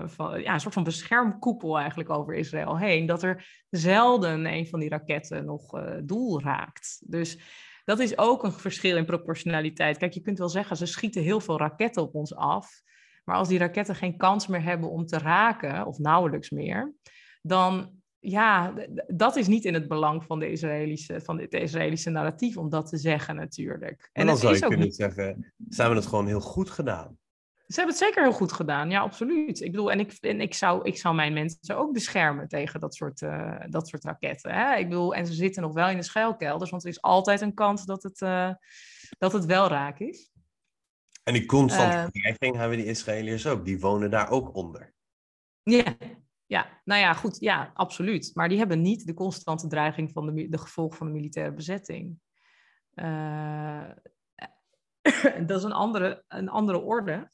van, ja, een soort van beschermkoepel eigenlijk over Israël heen. Dat er zelden een van die raketten nog doel raakt. Dus dat is ook een verschil in proportionaliteit. Kijk, je kunt wel zeggen, ze schieten heel veel raketten op ons af. Maar als die raketten geen kans meer hebben om te raken, of nauwelijks meer, dan ja, dat is niet in het belang van, de Israëlische, van het Israëlische narratief om dat te zeggen natuurlijk. En, dan zou je kunnen niet... zeggen, ze hebben het gewoon heel goed gedaan. Ze hebben het zeker heel goed gedaan, ja, absoluut. Ik bedoel, en ik, en ik, zou, ik zou mijn mensen ook beschermen tegen dat soort, uh, dat soort raketten. Hè? Ik bedoel, en ze zitten nog wel in de schuilkelders, want er is altijd een kans dat het, uh, dat het wel raak is. En die constante uh, dreiging hebben die Israëliërs ook. Die wonen daar ook onder. Ja, ja, nou ja, goed, ja, absoluut. Maar die hebben niet de constante dreiging van de, de gevolgen van de militaire bezetting. Uh, (coughs) dat is een andere, een andere orde.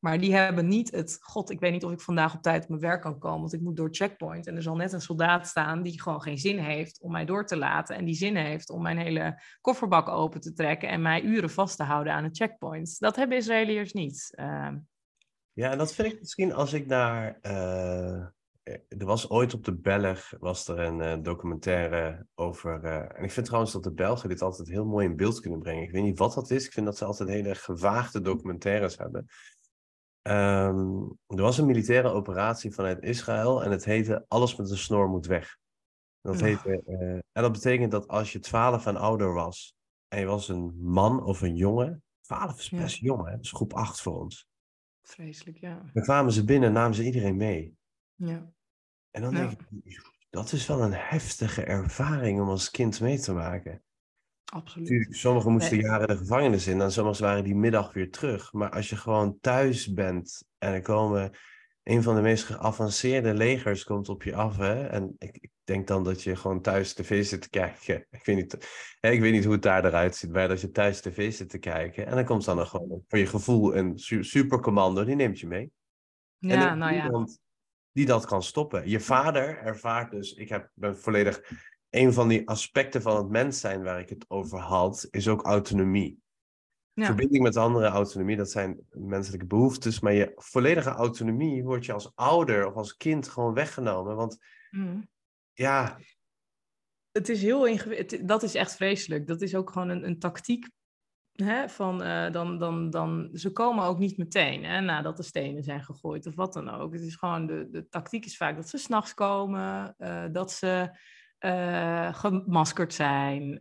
Maar die hebben niet het, god, ik weet niet of ik vandaag op tijd op mijn werk kan komen, want ik moet door checkpoint. En er zal net een soldaat staan die gewoon geen zin heeft om mij door te laten. En die zin heeft om mijn hele kofferbak open te trekken en mij uren vast te houden aan een checkpoint. Dat hebben Israëliërs niet. Uh, ja, en dat vind ik misschien als ik naar. Uh, er was ooit op de Belg was er een uh, documentaire over. Uh, en ik vind trouwens dat de Belgen dit altijd heel mooi in beeld kunnen brengen. Ik weet niet wat dat is. Ik vind dat ze altijd hele gewaagde documentaires hebben. Um, er was een militaire operatie vanuit Israël en het heette Alles met een snor moet weg. Dat heette, en dat betekent dat als je twaalf en ouder was en je was een man of een jongen, twaalf is best ja. jong, hè? dat is groep acht voor ons. Vreselijk, ja. Dan kwamen ze binnen en namen ze iedereen mee. Ja. En dan denk ik, dat is wel een heftige ervaring om als kind mee te maken. Absoluut. Tuurlijk, sommigen moesten jaren de gevangenis in en sommigen waren die middag weer terug. Maar als je gewoon thuis bent en er komen een van de meest geavanceerde legers komt op je af. Hè? En ik, ik, denk dan dat je gewoon thuis tv zit te kijken. (laughs) Ik weet, niet, hè, ik weet niet hoe het daar eruit ziet, maar dat je thuis tv zit te kijken. En dan komt dan nog gewoon voor je gevoel een supercommando, die neemt je mee. Ja, en nou ja. Die dat kan stoppen. Je vader ervaart dus, ik heb, ben volledig, een van die aspecten van het mens zijn waar ik het over had, is ook autonomie. Ja. Verbinding met andere autonomie, dat zijn menselijke behoeftes, maar je volledige autonomie wordt je als ouder of als kind gewoon weggenomen. Want mm. ja. Het is heel ingewikkeld. Dat is echt vreselijk. Dat is ook gewoon een, een tactiek. Hè, van, uh, dan, dan, dan, ze komen ook niet meteen hè, nadat de stenen zijn gegooid of wat dan ook. Het is gewoon de, de tactiek is vaak dat ze s'nachts komen, uh, dat ze uh, gemaskerd zijn.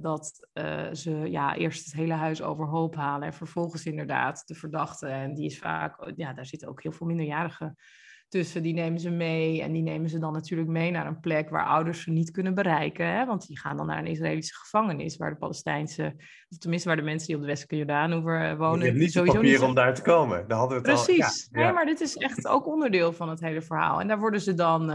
Dat ze ja, eerst het hele huis overhoop halen. En vervolgens inderdaad de verdachte. En die is vaak, ja, daar zitten ook heel veel minderjarigen tussen. Die nemen ze mee. En die nemen ze dan natuurlijk mee naar een plek waar ouders ze niet kunnen bereiken. Hè? Want die gaan dan naar een Israëlische gevangenis. Waar de Palestijnse, of tenminste waar de mensen die op de westelijke Jordaan wonen. Je hebt niet sowieso papier niet... om daar te komen. Daar hadden we het Precies. Al, ja, Nee, maar dit is echt ook onderdeel van het hele verhaal. En daar worden ze dan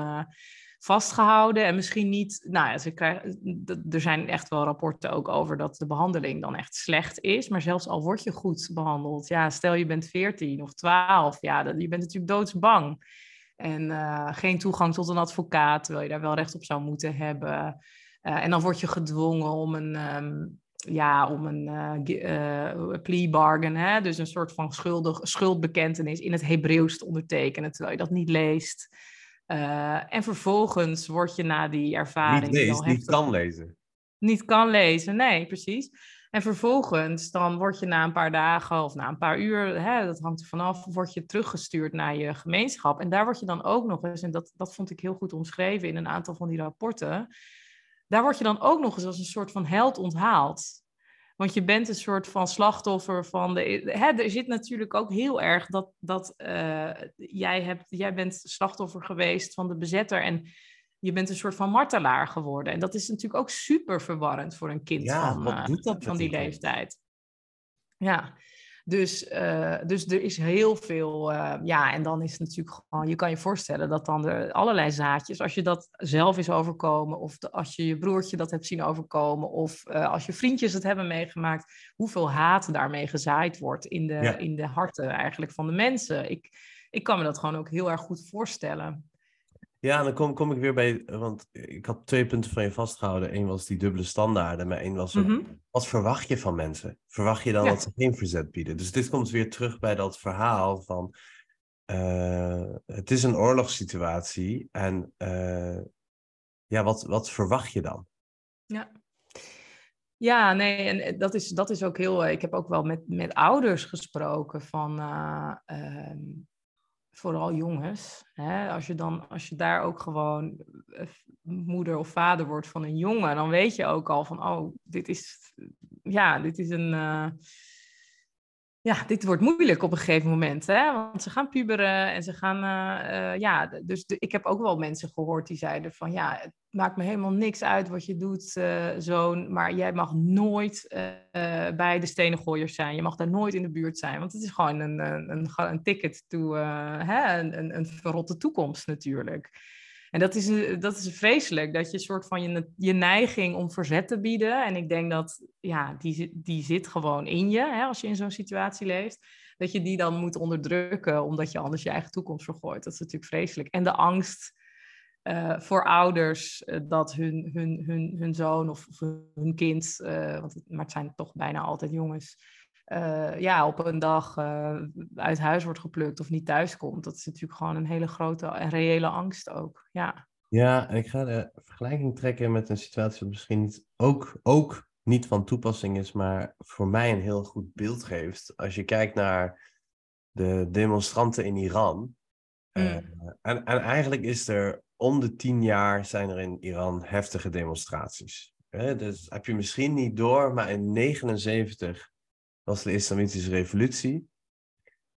vastgehouden en misschien niet. Nou ja, ze krijgen, er zijn echt wel rapporten ook over dat de behandeling dan echt slecht is. Maar zelfs al word je goed behandeld, ja, stel je bent 14 of 12, ja, je bent natuurlijk doodsbang. En uh, geen toegang tot een advocaat, terwijl je daar wel recht op zou moeten hebben. Uh, en dan word je gedwongen om een, um, ja, om een uh, plea bargain, hè? dus een soort van schuldig, schuldbekentenis in het Hebreeuws te ondertekenen, terwijl je dat niet leest. En vervolgens word je na die ervaring... Niet leest, niet kan lezen. Niet kan lezen, nee, precies. En vervolgens, dan word je na een paar dagen of na een paar uur, hè, dat hangt er vanaf, word je teruggestuurd naar je gemeenschap. En daar word je dan ook nog eens, en dat, dat vond ik heel goed omschreven in een aantal van die rapporten, daar word je dan ook nog eens als een soort van held onthaald. Want je bent een soort van slachtoffer van de. Hè, er zit natuurlijk ook heel erg dat, dat uh, jij, hebt, jij bent slachtoffer geweest van de bezetter. En je bent een soort van martelaar geworden. En dat is natuurlijk ook super verwarrend voor een kind ja, van, uh, van die leeftijd. Ja, dus, uh, dus er is heel veel, uh, ja, en dan is het natuurlijk gewoon, je kan je voorstellen dat dan er allerlei zaadjes, als je dat zelf is overkomen, of de, als je je broertje dat hebt zien overkomen, of uh, als je vriendjes het hebben meegemaakt, hoeveel haat daarmee gezaaid wordt in de, ja. in de harten eigenlijk van de mensen. Ik, ik kan me dat gewoon ook heel erg goed voorstellen. Ja, dan kom, kom ik weer bij, want ik had twee punten van je vastgehouden. Eén was die dubbele standaarden, maar één was, mm -hmm. wat verwacht je van mensen? Verwacht je dan ja. dat ze geen verzet bieden? Dus dit komt weer terug bij dat verhaal van, uh, het is een oorlogssituatie en uh, ja, wat, wat verwacht je dan? Ja. Ja, nee, en dat is, dat is ook heel. Ik heb ook wel met, met ouders gesproken van. Ehm, vooral jongens. Hè? Als, je dan, als je daar ook gewoon eh, moeder of vader wordt van een jongen, dan weet je ook al van, oh, dit is, ja, dit is een, uh, ja, dit wordt moeilijk op een gegeven moment, hè? want ze gaan puberen en ze gaan, uh, ja, dus ik heb ook wel mensen gehoord die zeiden van, ja, het maakt me helemaal niks uit wat je doet, uh, zoon, maar jij mag nooit bij de stenengooiers zijn, je mag daar nooit in de buurt zijn, want het is gewoon een, een, een, ticket to hè, een, een verrotte toekomst natuurlijk. En dat is, dat is vreselijk, dat je een soort van je, je neiging om verzet te bieden. En ik denk dat, ja, die, die zit gewoon in je, hè, als je in zo'n situatie leeft. Dat je die dan moet onderdrukken, omdat je anders je eigen toekomst vergooit. Dat is natuurlijk vreselijk. En de angst uh, voor ouders uh, dat hun, hun, hun, hun zoon of, hun kind, want maar het zijn toch bijna altijd jongens, uh, ja, op een dag uh, uit huis wordt geplukt of niet thuis komt. Dat is natuurlijk gewoon een hele grote en reële angst ook. Ja, ja en ik ga de vergelijking trekken met een situatie wat misschien niet, ook, ook niet van toepassing is, maar voor mij een heel goed beeld geeft. Als je kijkt naar de demonstranten in Iran. Mm. Uh, en, en eigenlijk is er om de tien jaar zijn er in Iran heftige demonstraties. Dus heb je misschien niet door, maar in 79 was de Islamitische Revolutie.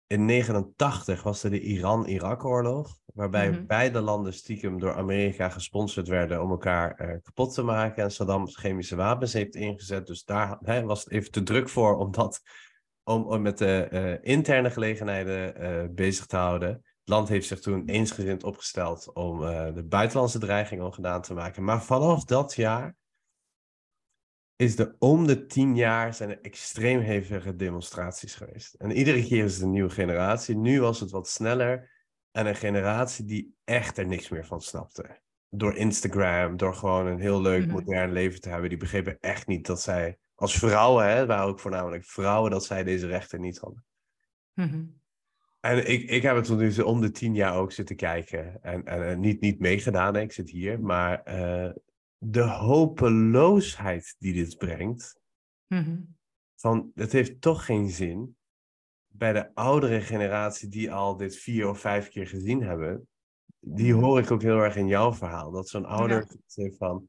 In 1989 was er de Iran-Irak-oorlog, waarbij mhm. beide landen stiekem door Amerika gesponsord werden om elkaar uh, kapot te maken. En Saddam chemische wapens heeft ingezet. Dus daar was het even te druk voor om, dat, om, om met de uh, interne gelegenheden uh, bezig te houden. Het land heeft zich toen eensgezind opgesteld om de buitenlandse dreiging ongedaan te maken. Maar vanaf dat jaar is er om de tien jaar zijn er extreem hevige demonstraties geweest. En iedere keer is het een nieuwe generatie. Nu was het wat sneller. En een generatie die echt er niks meer van snapte. Door Instagram, door gewoon een heel leuk mhm. modern leven te hebben. Die begrepen echt niet dat zij, als vrouwen, hè, waren ook voornamelijk vrouwen, dat zij deze rechten niet hadden. Mhm. En ik, ik heb het tot nu toe om de tien jaar ook zitten kijken. En, en, niet, niet meegedaan, ik zit hier. Maar uh, de hopeloosheid die dit brengt. Mhm. Van het heeft toch geen zin. Bij de oudere generatie die al dit vier of vijf keer gezien hebben, die mhm. hoor ik ook heel erg in jouw verhaal. Dat zo'n ouder zegt van,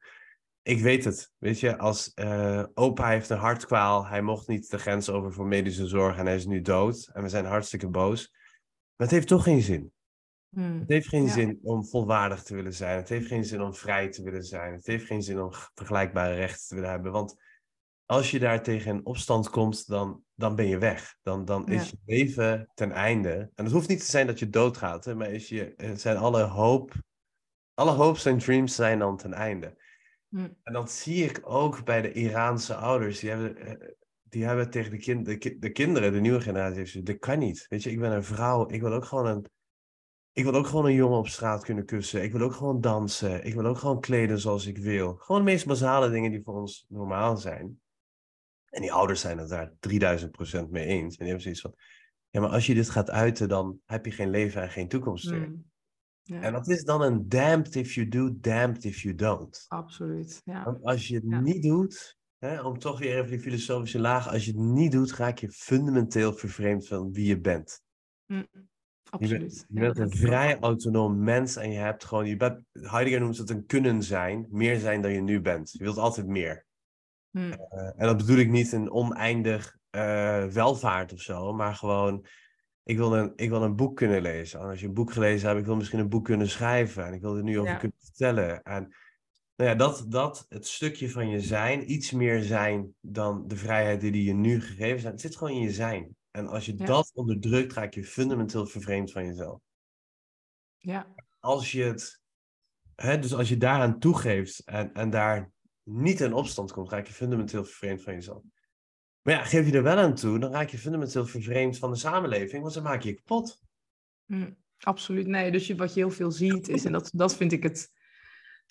ik weet het, weet je, als uh, opa heeft een hartkwaal, hij mocht niet de grens over voor medische zorg en hij is nu dood en we zijn hartstikke boos. Maar het heeft toch geen zin. Hmm. Het heeft geen zin om volwaardig te willen zijn. Het heeft geen zin om vrij te willen zijn. Het heeft geen zin om vergelijkbare rechten te willen hebben. Want als je daar tegen opstand komt, dan, dan ben je weg. Dan, dan is je leven ten einde. En het hoeft niet te zijn dat je doodgaat, hè, maar is je, het zijn alle hoop, alle hopes en dreams zijn dan ten einde. Hmm. En dat zie ik ook bij de Iraanse ouders. Die hebben, eh, die hebben tegen de, kind, de, de kinderen, de nieuwe generatie, dat kan niet. Weet je, ik ben een vrouw, ik wil ook gewoon een ik wil ook gewoon een jongen op straat kunnen kussen. Ik wil ook gewoon dansen. Ik wil ook gewoon kleden zoals ik wil. Gewoon de meest basale dingen die voor ons normaal zijn. En die ouders zijn het daar 3000% mee eens. En die hebben zoiets van: ja, maar als je dit gaat uiten, dan heb je geen leven en geen toekomst meer. Mm. Ja. En dat is dan een damned if you do, damned if you don't. Absoluut. Ja. Want als je het niet doet, hè, om toch weer even die filosofische laag, als je het niet doet, raak je fundamenteel vervreemd van wie je bent. Mm. Absoluut. Je bent, een vrij autonoom mens en je hebt gewoon, je bent, Heidegger noemt het een kunnen zijn, meer zijn dan je nu bent. Je wilt altijd meer. Hmm. Uh, en dat bedoel ik niet een oneindig uh, welvaart of zo, maar gewoon, ik wil, een, ik wil een boek kunnen lezen. En als je een boek gelezen hebt, ik wil misschien een boek kunnen schrijven en ik wil er nu over kunnen vertellen. En nou ja, dat, dat, het stukje van je zijn, iets meer zijn dan de vrijheid die je nu gegeven zijn, het zit gewoon in je zijn. En als je dat onderdrukt, raak je fundamenteel vervreemd van jezelf. Ja. Als je het, hè, dus als je daaraan toegeeft en, en daar niet in opstand komt, raak je fundamenteel vervreemd van jezelf. Maar ja, geef je er wel aan toe, dan raak je fundamenteel vervreemd van de samenleving, want dan maak je je kapot. Mm, absoluut, nee. Dus je, wat je heel veel ziet is, en dat, dat vind ik het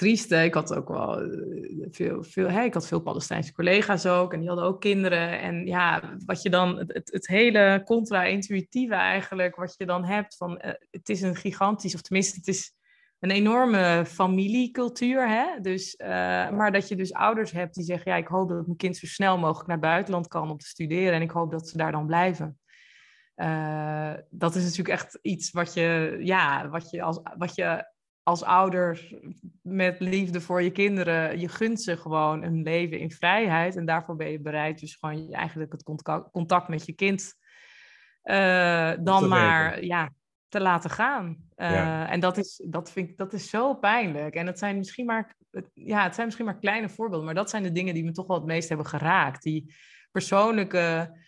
trieste. Ik had ook wel eh, veel, veel hè, ik had veel Palestijnse collega's ook en die hadden ook kinderen. En ja, wat je dan, het, het hele contra-intuïtieve eigenlijk, wat je dan hebt van, uh, het is een gigantisch, of tenminste, het is een enorme familiecultuur. Hè? Dus, uh, maar dat je dus ouders hebt die zeggen: ja, ik hoop dat mijn kind zo snel mogelijk naar het buitenland kan om te studeren. En ik hoop dat ze daar dan blijven. Uh, dat is natuurlijk echt iets wat je, ja, wat je, als, wat je als ouder met liefde voor je kinderen, je gunt ze gewoon een leven in vrijheid. En daarvoor ben je bereid dus gewoon eigenlijk het contact met je kind uh, dan maar ja, te laten gaan. Uh, En dat is, dat, vind ik, dat is zo pijnlijk. En het zijn, misschien maar, ja, het zijn misschien maar kleine voorbeelden, maar dat zijn de dingen die me toch wel het meest hebben geraakt. Die persoonlijke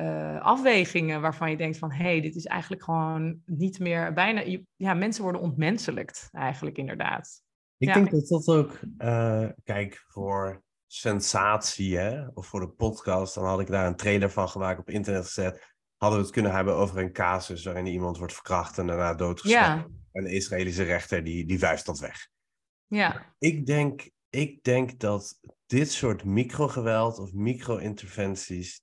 uh, afwegingen waarvan je denkt van... hé, hey, dit is eigenlijk gewoon niet meer bijna... Ja, mensen worden ontmenselijkt eigenlijk inderdaad. Ik ja. denk dat dat ook... Uh, kijk, voor sensatie, hè, of voor de podcast... dan had ik daar een trailer van gemaakt, op internet gezet hadden we het kunnen hebben over een casus waarin iemand wordt verkracht en daarna doodgeschoten. Ja. En de Israëlische rechter die, die vuist dat weg. Ja. Ik denk, ik denk dat dit soort microgeweld of micro-interventies,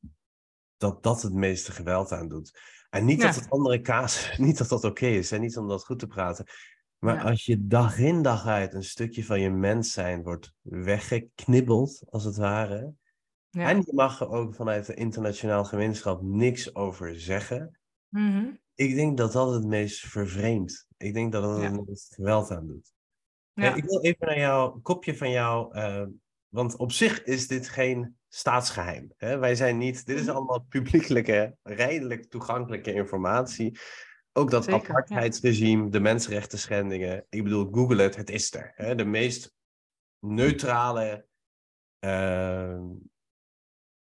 dat dat het meeste geweld aan doet. En niet Ja. dat het andere casus, (laughs) niet dat dat oké is en niet om dat goed te praten. Maar Ja. als je dag in dag uit een stukje van je mens zijn wordt weggeknibbeld, als het ware. ja. En je mag er ook vanuit de internationaal gemeenschap niks over zeggen. Mhm. Ik denk dat dat het meest vervreemdt. Ik denk dat dat het meest geweld aan doet. Ja. Ik wil even naar jouw kopje van jou. eh, want op zich is dit geen staatsgeheim. Hè? Wij zijn niet. Dit is Mhm. allemaal publiekelijke, redelijk toegankelijke informatie. Ook dat Zeker, ja. apartheidsregime, de mensenrechten schendingen. Ik bedoel, Google het, het is er. Hè? De meest neutrale eh,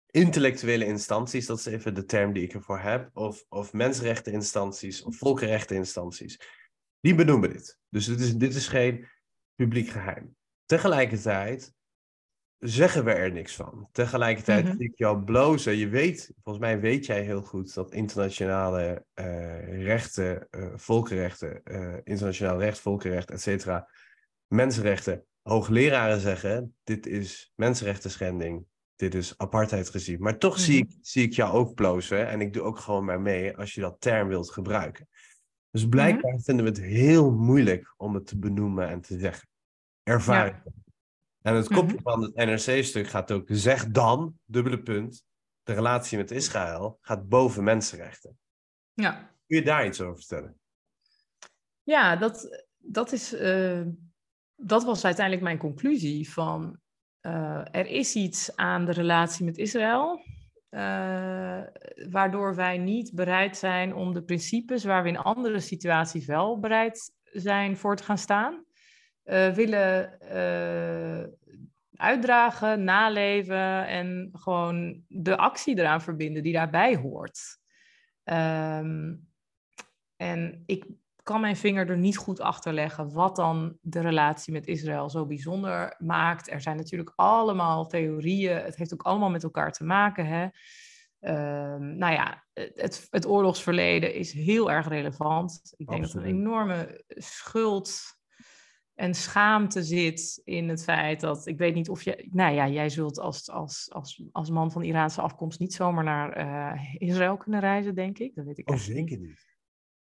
intellectuele instanties, dat is even de term die ik ervoor heb, of, of mensenrechteninstanties of volkenrechteninstanties, die benoemen dit. Dus dit is, dit is geen publiek geheim. Tegelijkertijd zeggen we er niks van. Tegelijkertijd Mhm. zie ik jou blozen. Je weet, volgens mij weet jij heel goed dat internationale eh, rechten, eh, volkenrechten, eh, internationaal recht, volkenrecht, et cetera, mensenrechten, hoogleraren zeggen, dit is mensenrechten schending, dit is apartheidsregime. Maar toch zie, ik, zie ik jou ook blozen en ik doe ook gewoon maar mee als je dat term wilt gebruiken. Dus blijkbaar vinden we het heel moeilijk om het te benoemen en te zeggen. Ervaring. En het kopje Mhm. van het NRC-stuk gaat ook, zeg dan, dubbele punt, de relatie met Israël gaat boven mensenrechten. ja. Kun je daar iets over vertellen? Ja, dat, dat, is, eh, dat was uiteindelijk mijn conclusie van eh, er is iets aan de relatie met Israël, eh, waardoor wij niet bereid zijn om de principes waar we in andere situaties wel bereid zijn voor te gaan staan, eh, willen eh, uitdragen, naleven en gewoon de actie eraan verbinden die daarbij hoort. Ehm, en ik kan mijn vinger er niet goed achter leggen wat dan de relatie met Israël zo bijzonder maakt. Er zijn natuurlijk allemaal theorieën. Het heeft ook allemaal met elkaar te maken. Hè? Ehm, nou ja, het, het oorlogsverleden is heel erg relevant. Ik denk dat een enorme schuld en schaamte zit in het feit dat ik weet niet of je, nou ja, jij zult als, als, als, als man van Iraanse afkomst niet zomaar naar eh, Israël kunnen reizen, denk ik. Dat weet ik Oh, zeker niet.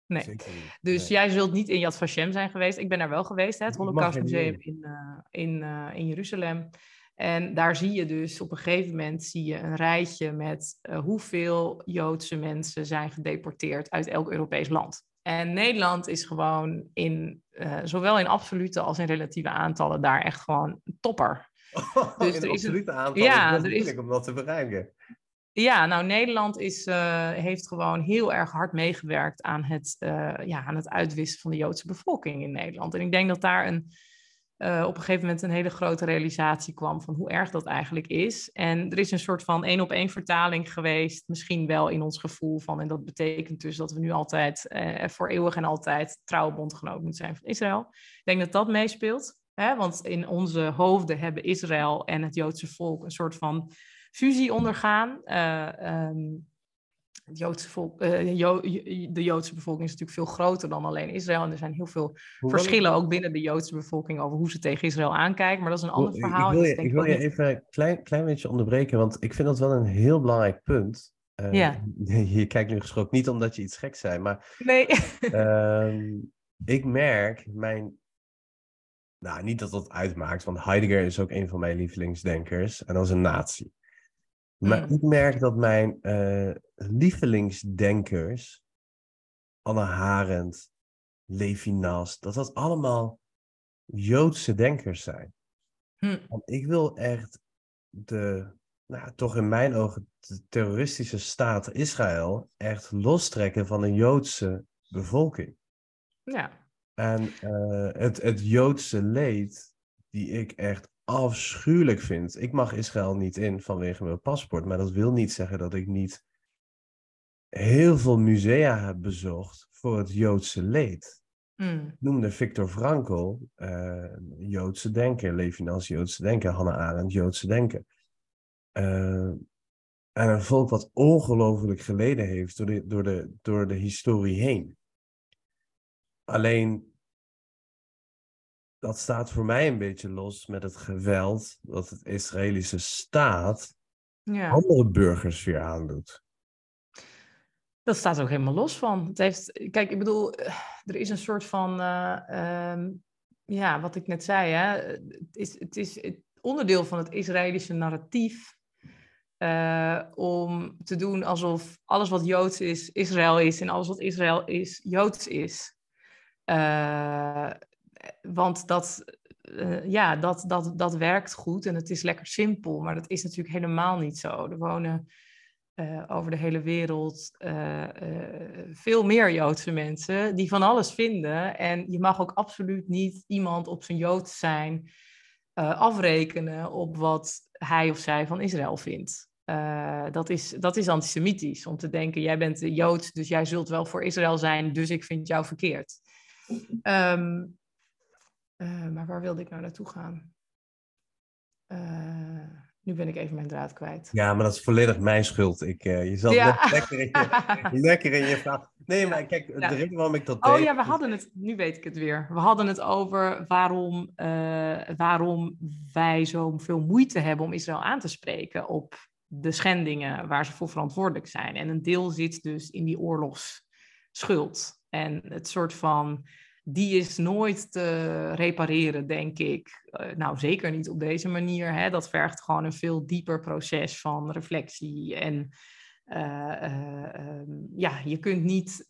Nee. Zeker niet. Dus Nee. jij zult niet in Yad Vashem zijn geweest. Ik ben daar wel geweest, hè, het Holocaust Museum in, eh, in, eh, in Jeruzalem. En daar zie je dus op een gegeven moment zie je een rijtje met hoeveel Joodse mensen zijn gedeporteerd uit elk Europees land. En Nederland is gewoon in, eh, zowel in absolute als in relatieve aantallen daar echt gewoon topper. (laughs) Dus in er is absolute aantal Ja, is het is- moeilijk om dat te bereiken. Ja, nou Nederland is, eh, heeft gewoon heel erg hard meegewerkt aan het, eh, ja, aan het uitwissen van de Joodse bevolking in Nederland. En ik denk dat daar een, eh, op een gegeven moment een hele grote realisatie kwam van hoe erg dat eigenlijk is. En er is een soort van één op één vertaling geweest, misschien wel in ons gevoel van, en dat betekent dus dat we nu altijd eh, voor eeuwig en altijd trouwe bondgenoot moeten zijn van Israël. Ik denk dat dat meespeelt. Hè? Want in onze hoofden hebben Israël en het Joodse volk een soort van fusie ondergaan. Eh, ehm, het Joodse volk, eh, Jo- de Joodse bevolking is natuurlijk veel groter dan alleen Israël. En er zijn heel veel Hoewel verschillen ook binnen de Joodse bevolking over hoe ze tegen Israël aankijken. Maar dat is een ander verhaal. Ik wil je, ik wil even een klein, klein beetje onderbreken, want ik vind dat wel een heel belangrijk punt. Eh, Ja. (laughs) Je kijkt nu gesproken niet omdat je iets gek zei, maar Nee. (laughs) ehm, ik merk, mijn nou, niet dat dat uitmaakt, want Heidegger is ook een van mijn lievelingsdenkers en dat is een nazi. Maar ik merk dat mijn eh, lievelingsdenkers, Anne Harent, Levinas, dat dat allemaal Joodse denkers zijn. Hm. Want ik wil echt de, nou, toch in mijn ogen, de terroristische staat Israël echt lostrekken van de Joodse bevolking. Ja. En eh, het, het Joodse leed, die ik echt afschuwelijk vind. Ik mag Israël niet in vanwege mijn paspoort, maar dat wil niet zeggen dat ik niet heel veel musea heb bezocht voor het Joodse leed. Ik noemde Viktor Frankl, eh, Joodse denker, Levinas, Joodse denker, Hannah Arendt, Joodse denker. Eh, en een volk wat ongelooflijk geleden heeft door de, door, de, door de historie heen. Alleen, dat staat voor mij een beetje los met het geweld dat het Israëlische staat Ja. andere burgers weer aandoet. Dat staat ook helemaal los van. Het heeft, kijk, ik bedoel, eh, er is een soort van, eh, ehm, ja, wat ik net zei, hè, het is, het is het onderdeel van het Israëlische narratief eh, om te doen alsof alles wat Joods is, Israël is en alles wat Israël is, Joods is. Eh, want dat, eh, ja, dat, dat, dat werkt goed en het is lekker simpel, maar dat is natuurlijk helemaal niet zo. Er wonen eh, over de hele wereld eh, veel meer Joodse mensen die van alles vinden. En je mag ook absoluut niet iemand op zijn Joods zijn afrekenen op wat hij of zij van Israël vindt. Dat, is, dat is antisemitisch, om te denken, jij bent Joods, dus jij zult wel voor Israël zijn, dus ik vind jou verkeerd. (laughs) Ehm, eh, maar waar wilde ik nou naartoe gaan? Eh, nu ben ik even mijn draad kwijt. Ja, maar dat is volledig mijn schuld. Ik, eh, je zat Ja. lekker in je, (laughs) lekker in je vraag. Nee, maar kijk, Ja. de reden waarom ik dat Oh deed... ja, we hadden het, nu weet ik het weer. We hadden het over waarom, waarom wij zo veel moeite hebben om Israël aan te spreken op de schendingen waar ze voor verantwoordelijk zijn. En een deel zit dus in die oorlogsschuld. En het soort van, die is nooit te repareren, denk ik. Eh, nou, zeker niet op deze manier. Hè. Dat vergt gewoon een veel dieper proces van reflectie en eh, eh, ehm, ja, je kunt niet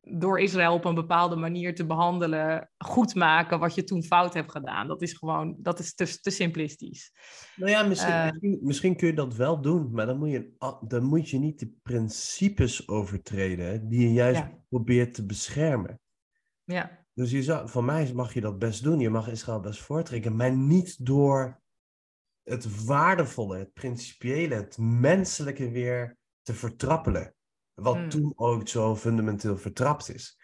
door Israël op een bepaalde manier te behandelen, goed maken wat je toen fout hebt gedaan. Dat is gewoon, dat is te, te simplistisch. Nou ja, misschien, misschien, misschien kun je dat wel doen, maar dan moet je, a- dan moet je niet de principes overtreden die je juist Ja. probeert te beschermen. Ja, Dus je zou, van mij mag je dat best doen. Je mag Israël best voortrekken, maar niet door het waardevolle, het principiële, het menselijke weer te vertrappelen. Wat Hmm. toen ook zo fundamenteel vertrapt is.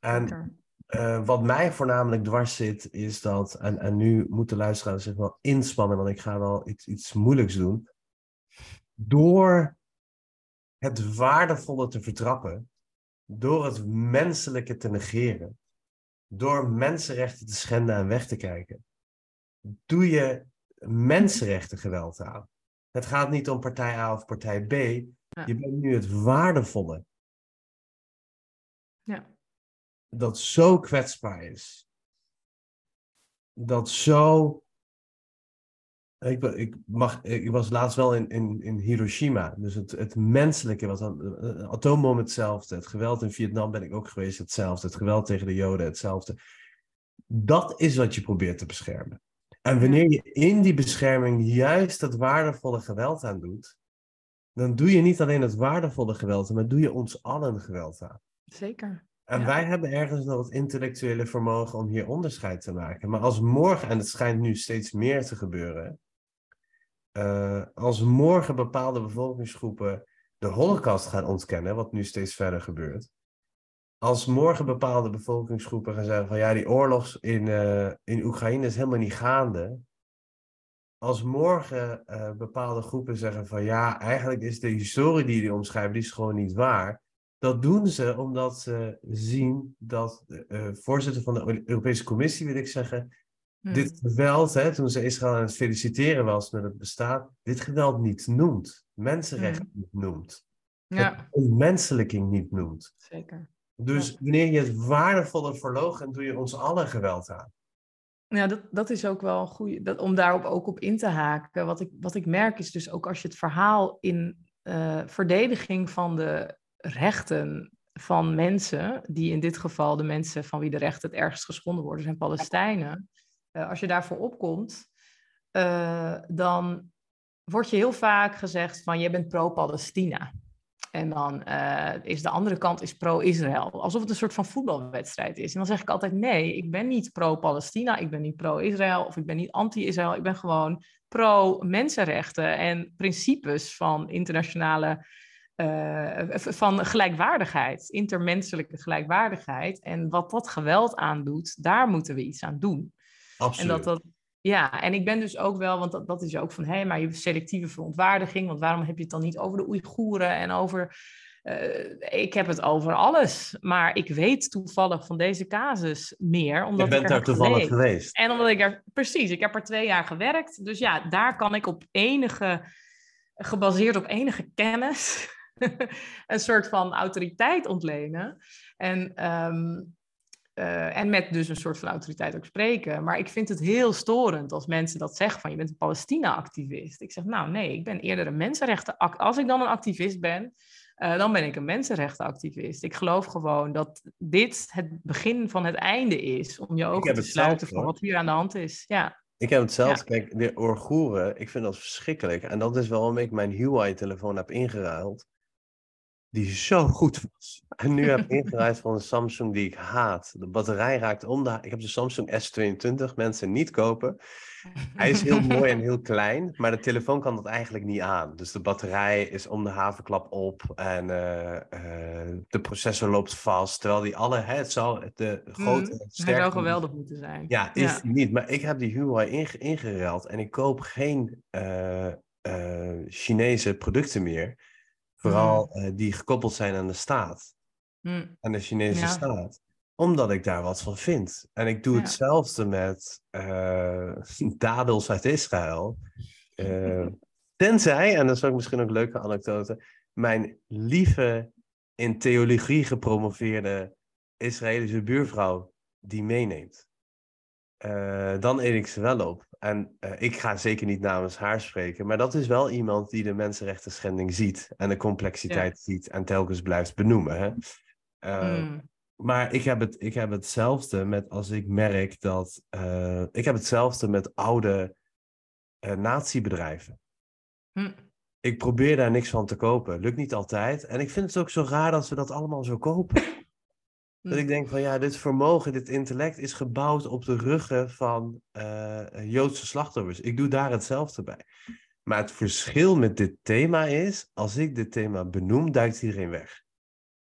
En eh, wat mij voornamelijk dwars zit, is dat, en, en nu moeten luisteraars zich wel inspannen, want ik ga wel iets, iets moeilijks doen. Door het waardevolle te vertrappen, door het menselijke te negeren, door mensenrechten te schenden en weg te kijken, doe je mensenrechten geweld aan. Het gaat niet om partij A of partij B. Je bent nu het waardevolle Ja. dat zo kwetsbaar is. Dat zo. Ik, ik, mag, ik was laatst wel in, in, in Hiroshima. Dus het, het menselijke was dan. Een atoombom hetzelfde. Het geweld in Vietnam ben ik ook geweest hetzelfde. Het geweld tegen de Joden hetzelfde. Dat is wat je probeert te beschermen. En wanneer je in die bescherming juist het waardevolle geweld aan doet. Dan doe je niet alleen het waardevolle geweld maar doe je ons allen geweld aan. Zeker. En Ja. wij hebben ergens nog het intellectuele vermogen om hier onderscheid te maken. Maar als morgen, en het schijnt nu steeds meer te gebeuren, eh, als morgen bepaalde bevolkingsgroepen de holocaust gaan ontkennen, wat nu steeds verder gebeurt, als morgen bepaalde bevolkingsgroepen gaan zeggen van ja, die oorlog in, eh, in Oekraïne is helemaal niet gaande. Als morgen eh, bepaalde groepen zeggen van ja, eigenlijk is de historie die jullie omschrijven, die is gewoon niet waar. Dat doen ze omdat ze zien dat de voorzitter van de Europese Commissie, wil ik zeggen, Hm. dit geweld, hè, toen ze Israël aan het feliciteren was met het bestaan, dit geweld niet noemt. Mensenrechten niet noemt. Ja, Het onmenselijking niet noemt. zeker. Dus wanneer je het waardevolle verloochent, doe je ons allen geweld aan. Ja, dat, dat is ook wel een goede. Om daarop ook op in te haken. Wat ik, wat ik merk is dus ook als je het verhaal in uh, verdediging van de rechten van mensen, die in dit geval de mensen van wie de rechten het ergst geschonden worden, zijn Palestijnen. Uh, als je daarvoor opkomt, uh, dan wordt je heel vaak gezegd van je bent pro-Palestina. En dan uh, is de andere kant is pro-Israël. Alsof het een soort van voetbalwedstrijd is. En dan zeg ik altijd nee, ik ben niet pro-Palestina, ik ben niet pro-Israël of ik ben niet anti-Israël. Ik ben gewoon pro-mensenrechten en principes van internationale, van gelijkwaardigheid, intermenselijke gelijkwaardigheid. En wat dat geweld aandoet, daar moeten we iets aan doen. Absoluut. En dat dat ja, en ik ben dus ook wel, want dat, dat is ook van, hé, hey, maar je selectieve verontwaardiging, want waarom heb je het dan niet over de Oeigoeren en over, uh, ik heb het over alles, maar ik weet toevallig van deze casus meer. Omdat je bent ik daar toevallig geweest. En omdat ik er, precies, ik heb er twee jaar gewerkt, dus ja, daar kan ik op enige, gebaseerd op enige kennis, (laughs) een soort van autoriteit ontlenen. En um, uh, en met dus een soort van autoriteit ook spreken. Maar ik vind het heel storend als mensen dat zeggen van je bent een Palestina-activist. Ik zeg nou nee, ik ben eerder een mensenrechten... Als ik dan een activist ben, uh, dan ben ik een mensenrechtenactivist. Ik geloof gewoon dat dit het begin van het einde is. Om je ogen te sluiten voor wat hier aan de hand is. Ja. Ik heb het zelfs, ja. kijk, de Oeigoeren, ik vind dat verschrikkelijk. En dat is waarom ik mijn Huawei-telefoon heb ingeruild die zo goed was. En nu heb ik ingeruild van een Samsung die ik haat. De batterij raakt om de... Ik heb de Samsung S22, mensen niet kopen. Hij is heel mooi en heel klein, maar de telefoon kan dat eigenlijk niet aan. Dus de batterij is om de havenklap op en uh, uh, de processor loopt vast. Terwijl die alle, hè, het zou de grote... Mm, sterke, hij zou geweldig moeten zijn. Ja, is ja. niet. Maar ik heb die Huawei inge ingeruild en ik koop geen uh, Chinese producten meer. Vooral uh, die gekoppeld zijn aan de staat. Mm. Aan de Chinese ja. staat. Omdat ik daar wat van vind. En ik doe ja. hetzelfde met uh, (laughs) dadels uit Israël. Uh, (laughs) tenzij, en dat is ook misschien ook een leuke anekdote, mijn lieve in theologie gepromoveerde Israëlische buurvrouw die meeneemt. Uh, dan eet ik ze wel op. En uh, ik ga zeker niet namens haar spreken, maar dat is wel iemand die de mensenrechten schending ziet en de complexiteit ja. ziet en telkens blijft benoemen. Hè? Uh, mm. Maar ik heb, het, ik heb hetzelfde met als ik merk dat. ik heb hetzelfde met oude natiebedrijven. Mm. Ik probeer daar niks van te kopen. Lukt niet altijd. En ik vind het ook zo raar dat we dat allemaal zo kopen. Dat ik denk van ja, dit vermogen, dit intellect is gebouwd op de ruggen van uh, Joodse slachtoffers. Ik doe daar hetzelfde bij. Maar het verschil met dit thema is, als ik dit thema benoem, duikt iedereen weg.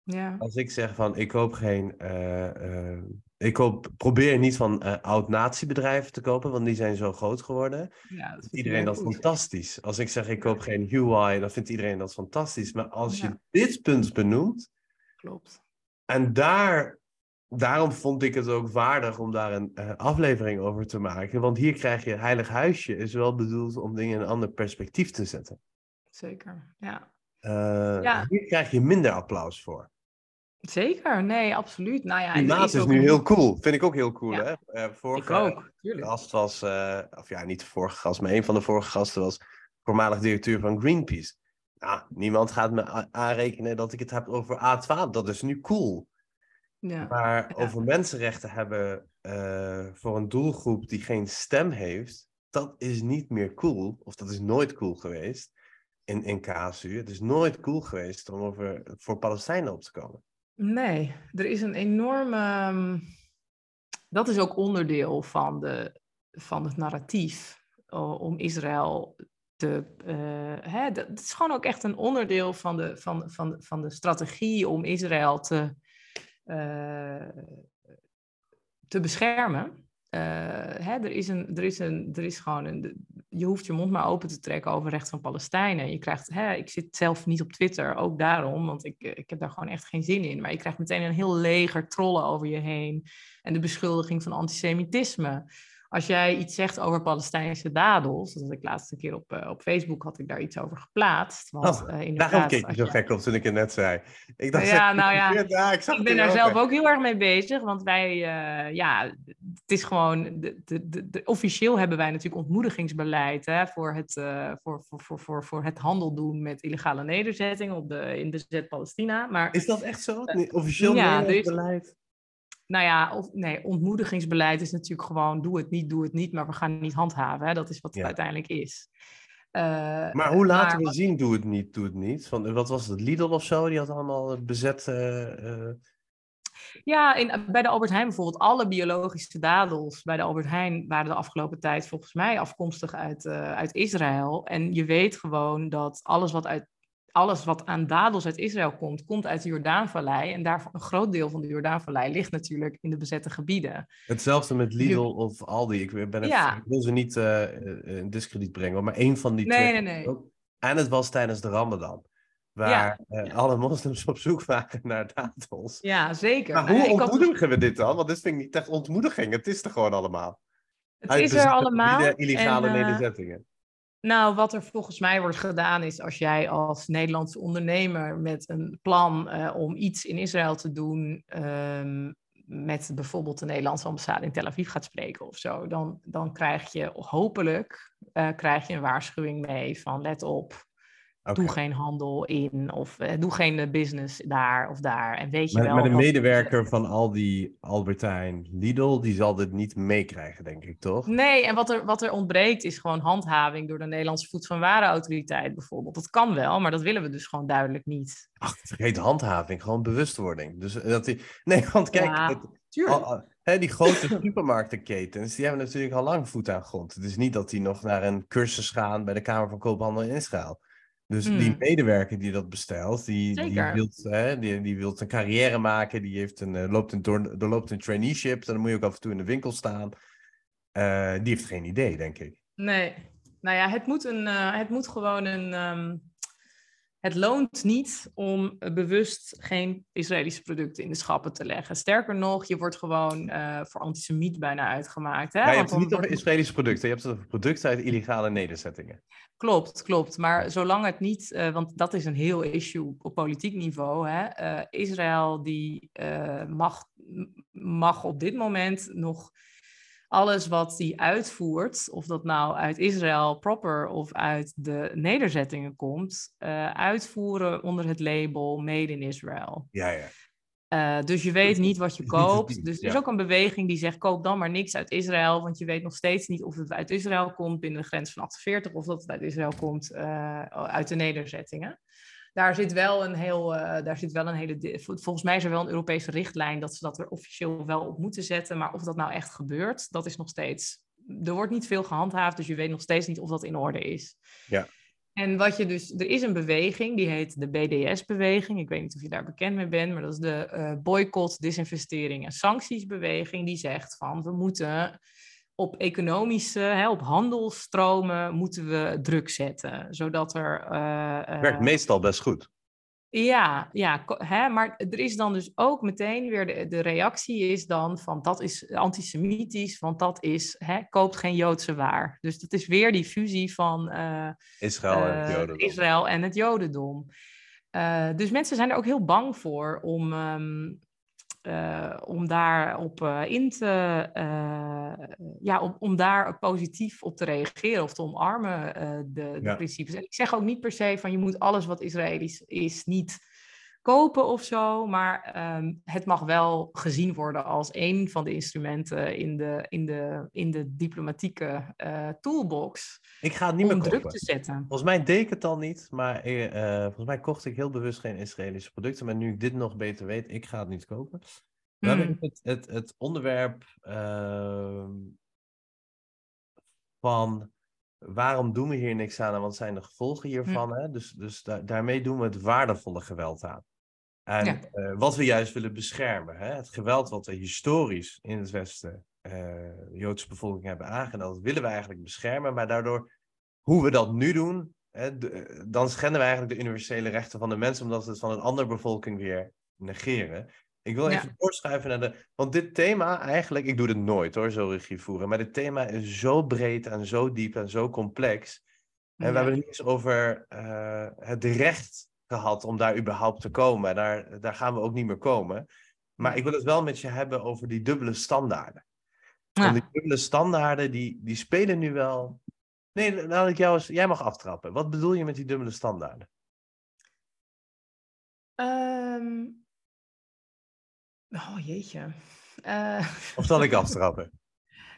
Ja. Als ik zeg van ik koop geen, uh, uh, ik koop, probeer niet van oud-natiebedrijven te kopen, want die zijn zo groot geworden. Ja, dat iedereen dat goed. fantastisch. Als ik zeg ik koop geen Huawei, dan vindt iedereen dat fantastisch. Maar als ja. je dit punt benoemt, Klopt. En daar, daarom vond ik het ook waardig om daar een uh, aflevering over te maken. Want hier krijg je Heilig Huisje, is wel bedoeld om dingen in een ander perspectief te zetten. Zeker, ja. Uh, ja. Hier krijg je minder applaus voor. Zeker, nee, absoluut. Nou ja, Klimaat is, is nu een... heel cool. Vind ik ook heel cool, ja. hè? Uh, vorige ik ook, tuurlijk. gast was, uh, of ja, niet de vorige gast, maar een van de vorige gasten was voormalig directeur van Greenpeace. Nou, niemand gaat me aanrekenen dat ik het heb over A12. Dat is nu cool. Ja. Maar ja. over mensenrechten hebben uh, voor een doelgroep die geen stem heeft, dat is niet meer cool. Of dat is nooit cool geweest in, in KSU. Het is nooit cool geweest om over, voor Palestijnen op te komen. Nee, er is een enorme. um, Dat is ook onderdeel van, de, van het narratief uh, om Israël te. Uh, hè, dat is gewoon ook echt een onderdeel van de, van, van, van de strategie om Israël te, uh, te beschermen. Uh, hè, er, is een, er, is een, er is gewoon een. Je hoeft je mond maar open te trekken over recht van Palestijnen. Je krijgt, hè, ik zit zelf niet op Twitter, ook daarom, want ik, ik heb daar gewoon echt geen zin in. Maar je krijgt meteen een heel leger trollen over je heen. En de beschuldiging van antisemitisme als jij iets zegt over Palestijnse dadels, dat had ik laatste keer op, uh, op Facebook had ik daar iets over geplaatst. Want, oh, uh, daarom keek je zo gek op toen ik het net zei. Ik dacht, ja, (laughs) nou ja, ja ik, ik ben daar zelf ook heel erg mee bezig, want wij, uh, ja, het is gewoon, de, de, de, officieel hebben wij natuurlijk ontmoedigingsbeleid hè, voor, het, voor, voor, voor, voor, voor het handel doen met illegale nederzettingen op de, in bezet Palestina. Maar, is dat echt zo? officieel ja, beleid? Nou ja, of, nee, ontmoedigingsbeleid is natuurlijk gewoon doe het niet, doe het niet, maar we gaan niet handhaven. Hè? Dat is wat het uiteindelijk is. Uh, maar hoe laten we zien, doe het niet, doe het niet? Van, wat was het, Lidl of zo? Die had allemaal bezet... Uh, ja, in, bij de Albert Heijn bijvoorbeeld, alle biologische dadels bij de Albert Heijn waren de afgelopen tijd volgens mij afkomstig uit, uh, uit Israël. En je weet gewoon dat alles wat uit alles wat aan dadels uit Israël komt, komt uit de Jordaanvallei. En daar een groot deel van de Jordaanvallei ligt natuurlijk in de bezette gebieden. Hetzelfde met Lidl of Aldi. Ik, ben even, ik wil ze niet uh, in discrediet brengen, maar één van die nee, twee. Nee, nee. En het was tijdens de Ramadan. Waar uh, alle moslims op zoek waren naar dadels. Ja, zeker. Maar hoe ontmoedigen we dit dan? Want dit vind ik niet echt ontmoediging. Het is er gewoon allemaal. Het is er allemaal. illegale en, nederzettingen. Nou, wat er volgens mij wordt gedaan is als jij als Nederlandse ondernemer met een plan uh, om iets in Israël te doen, um, met bijvoorbeeld de Nederlandse ambassade in Tel Aviv gaat spreken of zo, dan, dan krijg je hopelijk uh, krijg je een waarschuwing mee van let op, Doe geen handel in of uh, doe geen business daar of daar. En weet je maar, wel. Maar de medewerker van al die Albertijn Lidl, die zal dit niet meekrijgen, denk ik, toch? Nee, en wat er, wat er ontbreekt is gewoon handhaving door de Nederlandse Voedsel- en Warenautoriteit bijvoorbeeld. Dat kan wel, maar dat willen we dus gewoon duidelijk niet. Ach, vergeet handhaving, gewoon bewustwording. Dus eh, dat die... (laughs) Nee, want kijk, ja, het, hè, die grote supermarktenketens, die hebben natuurlijk al lang voet aan grond. Het is niet dat die nog naar een cursus gaan bij de Kamer van Koophandel in Israël. Dus die hmm. medewerker die dat bestelt, die, die, wilt, hè, die, die wilt een carrière maken, die heeft een, uh, loopt een, door, doorloopt een traineeship, dan moet je ook af en toe in de winkel staan. Uh, die heeft geen idee, denk ik. Nee, nou ja, het moet, een, uh, het moet gewoon een, um, het loont niet om bewust geen Israëlische producten in de schappen te leggen. Sterker nog, je wordt gewoon uh, voor antisemiet bijna uitgemaakt. Hè? Ja, je hebt het niet over Israëlische producten, je hebt het over producten uit illegale nederzettingen. Klopt, klopt. Maar zolang het niet, uh, want dat is een heel issue op politiek niveau. Hè? Uh, Israël die mag, mag op dit moment nog alles wat die uitvoert, of dat nou uit Israël proper of uit de nederzettingen komt, uh, uitvoeren onder het label Made in Israel. Ja, ja. Uh, dus je weet niet wat je (laughs) koopt. Dus er is ook een beweging die zegt: koop dan maar niks uit Israël. Want je weet nog steeds niet of het uit Israël komt binnen de grens van 48 of dat het uit Israël komt uh, uit de nederzettingen daar zit wel een heel, uh, daar zit wel een hele, volgens mij is er wel een Europese richtlijn dat ze dat er officieel wel op moeten zetten, maar of dat nou echt gebeurt, dat is nog steeds, er wordt niet veel gehandhaafd, dus je weet nog steeds niet of dat in orde is. Ja. En wat je dus, er is een beweging, die heet de BDS-beweging. Ik weet niet of je daar bekend mee bent, maar dat is de uh, boycott, disinvestering en sancties-beweging. Die zegt van we moeten op economische, hè, op handelstromen moeten we druk zetten, zodat er... Uh, Werkt meestal best goed. Ja, ja hè, maar er is dan dus ook meteen weer de, de reactie is dan van dat is antisemitisch, want dat is, hè, koopt geen Joodse waar. Dus dat is weer die fusie van uh, Israël, en het Jodendom. Israël en het Jodendom. dus mensen zijn er ook heel bang voor om, um, uh, om daarop uh, in te, uh, ja, om, om daar positief op te reageren of te omarmen, de, de principes. En ik zeg ook niet per se van je moet alles wat Israëlisch is niet kopen of zo, maar um, het mag wel gezien worden als een van de instrumenten in de, in de, in de diplomatieke toolbox. Ik ga het niet meer druk te zetten. Volgens mij deed ik het al niet, maar uh, volgens mij kocht ik heel bewust geen Israëlische producten. Maar nu ik dit nog beter weet, ik ga het niet kopen. Dan hmm. het, het, het onderwerp uh, van waarom doen we hier niks aan en wat zijn de gevolgen hiervan? Hmm. Hè? Dus, dus da daarmee doen we het waardevolle geweld aan. En ja. uh, wat we juist willen beschermen, hè? het geweld wat we historisch in het Westen uh, de Joodse bevolking hebben aangedaan, dat willen we eigenlijk beschermen. Maar daardoor, hoe we dat nu doen, hè, de, dan schenden we eigenlijk de universele rechten van de mensen, omdat we het van een andere bevolking weer negeren. Ik wil even doorschuiven naar de. Want dit thema, eigenlijk, ik doe dit nooit hoor, zo regie voeren. Maar dit thema is zo breed en zo diep en zo complex. En ja. we hebben het niet eens over uh, het recht gehad om daar überhaupt te komen. Daar, daar gaan we ook niet meer komen. Maar ik wil het wel met je hebben over die dubbele standaarden. En die dubbele standaarden, die, die spelen nu wel. Nee, laat ik jou eens. Jij mag aftrappen. Wat bedoel je met die dubbele standaarden? Ehm, Oh jeetje. Uh... Of zal ik aftrappen? (laughs)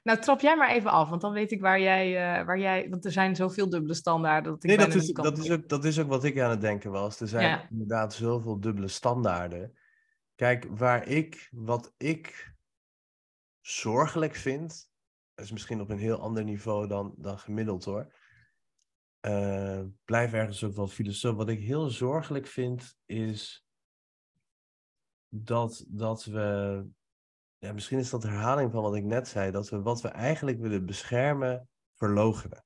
Nou, trap jij maar even af, want dan weet ik waar jij, uh, waar jij want er zijn zoveel dubbele standaarden. Dat ik nee, dat is, dat, is ook, dat is ook wat ik aan het denken was. Er zijn inderdaad zoveel dubbele standaarden. Kijk, waar ik, wat ik zorgelijk vind, is misschien op een heel ander niveau dan, dan gemiddeld hoor. Uh, blijf ergens ook wel filosoof. Wat ik heel zorgelijk vind, is dat, dat we ja, misschien is dat herhaling van wat ik net zei, dat we wat we eigenlijk willen beschermen, verlogenen.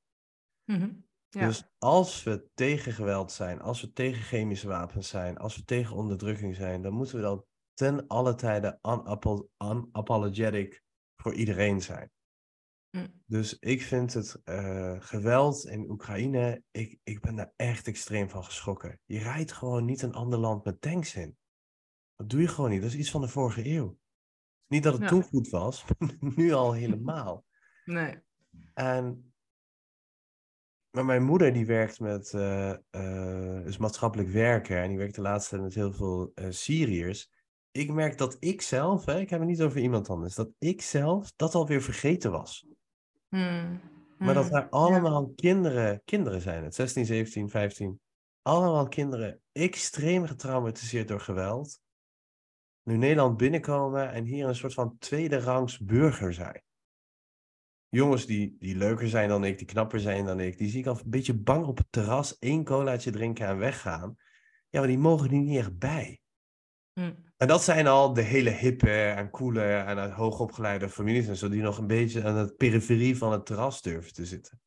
Mm ja. Dus als we tegen geweld zijn, als we tegen chemische wapens zijn, als we tegen onderdrukking zijn, dan moeten we dan ten alle tijde unapologetic voor iedereen zijn. Mm. Dus ik vind het uh, geweld in Oekraïne, ik, ik ben daar echt extreem van geschrokken. Je rijdt gewoon niet een ander land met tanks in. Dat doe je gewoon niet. Dat is iets van de vorige eeuw. Niet dat het toen goed was, (laughs) nu al helemaal. Nee. En, maar mijn moeder die werkt met, uh, uh, is maatschappelijk werker en die werkt de laatste tijd met heel veel uh, Syriërs. Ik merk dat ik zelf, hè, ik heb het niet over iemand anders, dat ik zelf dat alweer vergeten was. Hmm. Maar dat hmm. daar allemaal kinderen, kinderen zijn het, 16, 17, 15, allemaal kinderen extreem getraumatiseerd door geweld nu Nederland binnenkomen en hier een soort van tweede rangs burger zijn. Jongens die, die leuker zijn dan ik, die knapper zijn dan ik, die zie ik al een beetje bang op het terras één colaatje drinken en weggaan. Ja, maar die mogen er niet echt bij. Hm. En dat zijn al de hele hippe en coole en hoogopgeleide families en zo, die nog een beetje aan de periferie van het terras durven te zitten.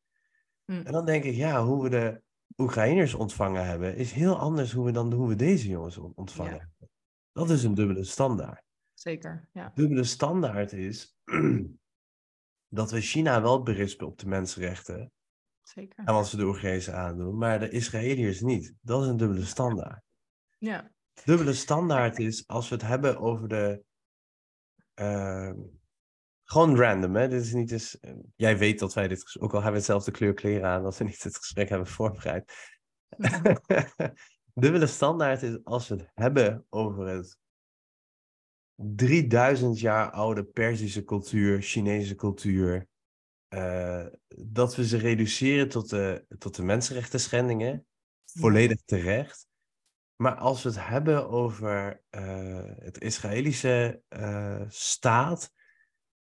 Hm. En dan denk ik, ja, hoe we de Oekraïners ontvangen hebben, is heel anders hoe we dan hoe we deze jongens ontvangen. Ja. Dat is een dubbele standaard. Zeker, ja. Dubbele standaard is (clears throat) dat we China wel berispen op de mensenrechten. Zeker. En wat ze de Oegrezen aandoen, maar de Israëliërs niet. Dat is een dubbele standaard. Ja. Dubbele standaard is als we het hebben over de. Uh, gewoon random, hè? Dit is niet eens. jij weet dat wij dit. Ook al hebben we hetzelfde kleur kleren aan, dat we niet het gesprek hebben voorbereid. (laughs) dubbele standaard is als we het hebben over het 3000 jaar oude Perzische cultuur, Chinese cultuur, uh, dat we ze reduceren tot de, tot de mensenrechten schendingen, volledig terecht. Maar als we het hebben over uh, het Israëlische uh, staat,